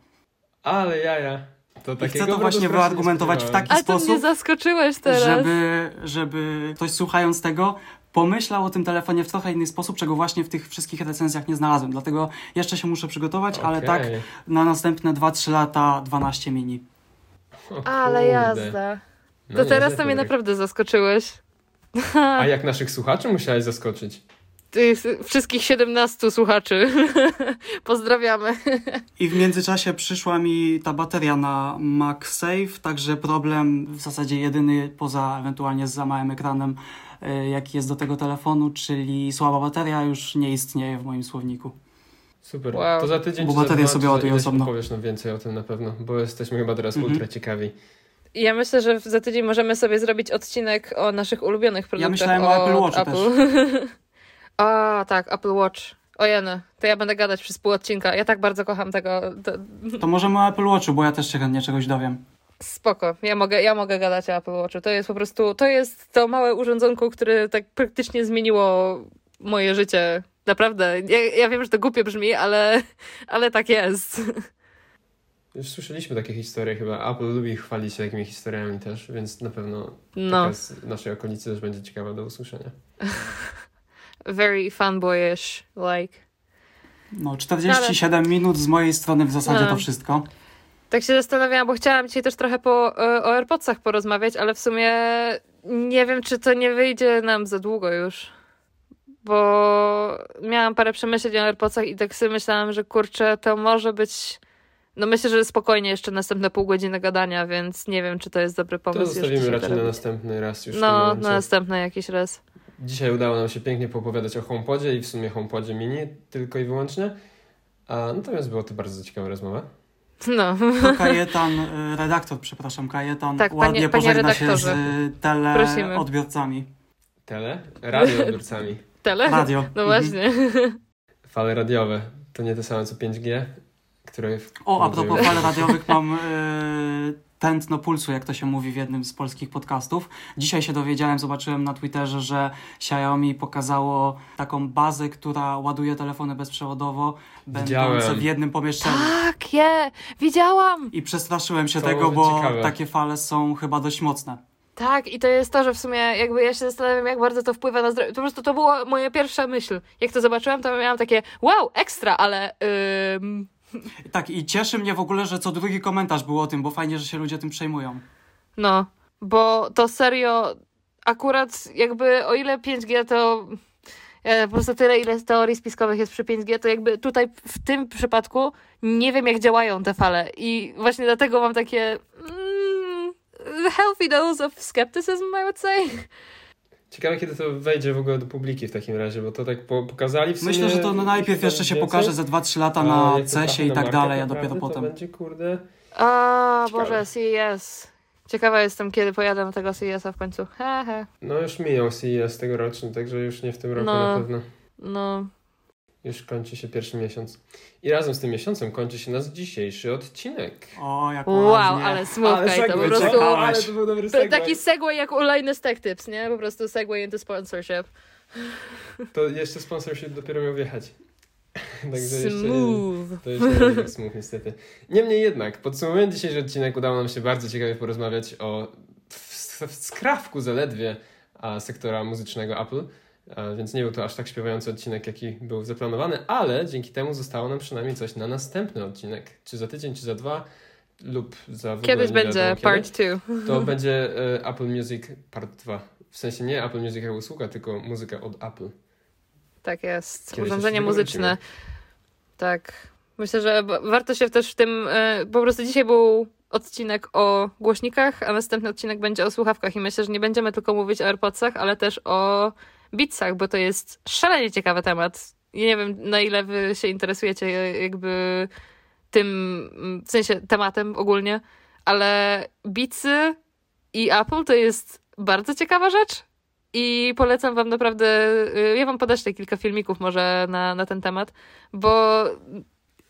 Speaker 1: Ale jaja. To
Speaker 3: I chcę to właśnie wyargumentować w taki
Speaker 2: Ale to mnie
Speaker 3: sposób,
Speaker 2: zaskoczyłeś teraz.
Speaker 3: żeby, żeby ktoś słuchając tego pomyślał o tym telefonie w trochę inny sposób, czego właśnie w tych wszystkich recenzjach nie znalazłem. Dlatego jeszcze się muszę przygotować, ale tak na następne 2-3 lata 12 mini.
Speaker 2: Ale jazda.
Speaker 1: No
Speaker 2: To teraz to mnie naprawdę zaskoczyłeś.
Speaker 1: A jak naszych słuchaczy musiałeś zaskoczyć?
Speaker 2: Wszystkich 17 słuchaczy. Pozdrawiamy.
Speaker 3: I w międzyczasie przyszła mi ta bateria na MagSafe, także problem w zasadzie jedyny poza ewentualnie z za małym ekranem, jaki jest do tego telefonu, czyli słaba bateria już nie istnieje w moim słowniku.
Speaker 1: Super.
Speaker 2: Wow.
Speaker 1: To za tydzień
Speaker 3: Bo baterię
Speaker 1: dwa,
Speaker 3: sobie ładuję osobno.
Speaker 1: Powiesz nam więcej o tym na pewno, bo jesteśmy chyba teraz
Speaker 3: Mhm.
Speaker 1: ultra ciekawi.
Speaker 2: Ja myślę, że za tydzień możemy sobie zrobić odcinek o naszych ulubionych produktach.
Speaker 3: myślałem o Apple Watchu
Speaker 2: A, tak, Apple Watch. Ojeny, to ja będę gadać przez pół odcinka. Ja tak bardzo kocham tego. To...
Speaker 3: To możemy o Apple Watchu, bo ja też się chętnie czegoś dowiem.
Speaker 2: Spoko, ja mogę, ja mogę gadać o Apple Watchu. To jest po prostu, to jest to małe urządzonko, które tak praktycznie zmieniło moje życie. Naprawdę. Ja, ja wiem, że to głupie brzmi, ale, ale tak jest.
Speaker 1: Już słyszeliśmy takie historie chyba. Apple lubi chwalić się takimi historiami też, więc na pewno
Speaker 2: No,
Speaker 1: taka z naszej okolicy też będzie ciekawa do usłyszenia.
Speaker 2: very fanboyish, like.
Speaker 3: No, 47 minut z mojej strony w zasadzie
Speaker 2: No.
Speaker 3: to wszystko.
Speaker 2: Tak się zastanawiałam, bo chciałam dzisiaj też trochę po, e, o AirPodsach porozmawiać, ale w sumie nie wiem, czy to nie wyjdzie nam za długo już. Bo miałam parę przemyśleń o AirPodsach i tak sobie myślałam, że kurczę, to może być... No myślę, że spokojnie jeszcze następne pół godziny gadania, więc nie wiem, czy to jest dobry
Speaker 1: To
Speaker 2: pomysł. jeszcze
Speaker 1: zostawimy raczej
Speaker 2: to
Speaker 1: na następny raz już
Speaker 2: No, na następny jakiś raz.
Speaker 1: Dzisiaj udało nam się pięknie poopowiadać o HomePodzie i w sumie HomePodzie mini tylko i wyłącznie. A, natomiast była to bardzo ciekawa rozmowa.
Speaker 2: No.
Speaker 3: To Kajetan, y, redaktor, przepraszam, Kajetan
Speaker 2: Tak, panie-
Speaker 3: ładnie
Speaker 2: panie
Speaker 3: pożegna się z y, teleodbiorcami.
Speaker 1: Tele? Radioodbiorcami.
Speaker 2: Tele?
Speaker 3: Radio.
Speaker 2: No
Speaker 3: Mhm.
Speaker 2: właśnie.
Speaker 1: Fale radiowe. To nie to samo co 5G, które... w-
Speaker 3: O, a propos fal radiowych mam y, tętno pulsu, jak to się mówi w jednym z polskich podcastów. Dzisiaj się dowiedziałem, zobaczyłem na Twitterze, że Xiaomi pokazało taką bazę, która ładuje telefony bezprzewodowo,
Speaker 1: Widziałem.
Speaker 3: będące w jednym pomieszczeniu.
Speaker 2: Tak, je! Widziałam!
Speaker 3: I przestraszyłem się
Speaker 1: To
Speaker 3: tego, bo
Speaker 1: ciekawe.
Speaker 3: takie fale są chyba dość mocne.
Speaker 2: Tak, i to jest to, że w sumie jakby ja się zastanawiam, jak bardzo to wpływa na zdrowie. Po prostu to była moja pierwsza myśl. Jak to zobaczyłam, to miałam takie wow, ekstra, ale ym,
Speaker 3: Tak, i cieszy mnie w ogóle, że co drugi komentarz był o tym, bo fajnie, że się ludzie tym przejmują.
Speaker 2: no, bo to serio akurat jakby o ile 5G to e, po prostu tyle, ile teorii spiskowych jest przy 5G, to jakby tutaj w tym przypadku nie wiem, jak działają te fale. I właśnie dlatego mam takie mm, healthy dose of skepticism, I would say.
Speaker 1: Ciekawe, kiedy to wejdzie w ogóle do publiki w takim razie, bo to tak po, pokazali w sumie...
Speaker 3: Myślę, że to no najpierw jeszcze się pokaże za 2-3 lata na CESie i tak dalej, a dopiero
Speaker 1: to
Speaker 3: potem.
Speaker 1: będzie, kurde...
Speaker 2: A,
Speaker 1: Ciekawe.
Speaker 2: Boże, CES. Ciekawa jestem, kiedy pojadę na tego CES-a w końcu. He, he.
Speaker 1: No już minął CES tegoroczny, także już nie w tym roku
Speaker 2: No.
Speaker 1: na pewno.
Speaker 2: No,
Speaker 1: Już kończy się pierwszy miesiąc. I razem z tym miesiącem kończy się nasz dzisiejszy odcinek.
Speaker 3: O, jak
Speaker 2: wow,
Speaker 3: ładnie.
Speaker 2: ale smówka i to po prostu...
Speaker 1: ale to był dobry segway.
Speaker 2: taki segway jak u Linus Tech Tips, nie? Po prostu segway into sponsorship.
Speaker 1: To jeszcze sponsorship dopiero miał wjechać. Także jeszcze nie,
Speaker 2: Smooth.
Speaker 1: to jeszcze nie jest tak smooth niestety. Niemniej jednak, podsumowując dzisiejszy odcinek, udało nam się bardzo ciekawie porozmawiać o w, w skrawku zaledwie a, sektora muzycznego Apple. Więc nie był to aż tak śpiewający odcinek, jaki był zaplanowany, ale dzięki temu zostało nam przynajmniej coś na następny odcinek. Czy za tydzień, czy za dwa, lub za w
Speaker 2: Kiedyś będzie
Speaker 1: wiadomo
Speaker 2: part 2.
Speaker 1: To będzie e, Apple Music Part 2. W sensie nie Apple Music jako usługa, tylko muzyka od Apple.
Speaker 2: Tak jest.
Speaker 1: Kiedyś
Speaker 2: Urządzenie muzyczne. Tak. Myślę, że warto się też w tym. e, Po prostu dzisiaj był odcinek o głośnikach, a następny odcinek będzie o słuchawkach i myślę, że nie będziemy tylko mówić o AirPodsach, ale też o Beatsach, bo to jest szalenie ciekawy temat. Ja nie wiem, na ile wy się interesujecie jakby tym, w sensie tematem ogólnie, ale Beatsy i Apple to jest bardzo ciekawa rzecz i polecam wam naprawdę, y, ja wam podaszę kilka filmików może na, na ten temat, bo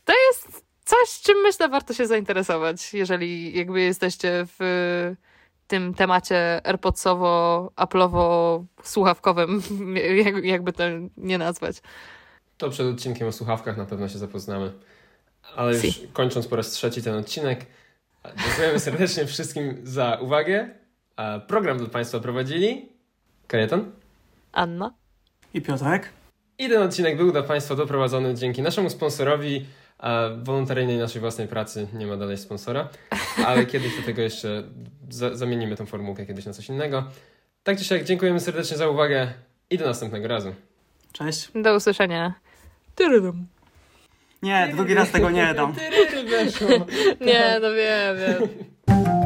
Speaker 2: to jest coś, czym myślę warto się zainteresować, jeżeli jakby jesteście w tym temacie AirPodsowo, Apple'owo, słuchawkowym, jakby to nie nazwać.
Speaker 1: To przed odcinkiem o słuchawkach na pewno się zapoznamy. Ale już si. kończąc po raz trzeci ten odcinek, dziękujemy serdecznie wszystkim za uwagę. Program dla Państwa prowadzili Kajetan,
Speaker 2: Anna
Speaker 3: i Piotrek.
Speaker 1: I ten odcinek był dla Państwa doprowadzony dzięki naszemu sponsorowi, a wolontaryjnej naszej własnej pracy nie ma dalej sponsora, ale kiedyś do tego jeszcze za zamienimy tą formułkę kiedyś na coś innego. Tak czy siak, dziękujemy serdecznie za uwagę i do następnego razu.
Speaker 3: Cześć.
Speaker 2: Do usłyszenia.
Speaker 3: Nie, drugi raz tego nie dam.
Speaker 2: nie, no wiem, wiem.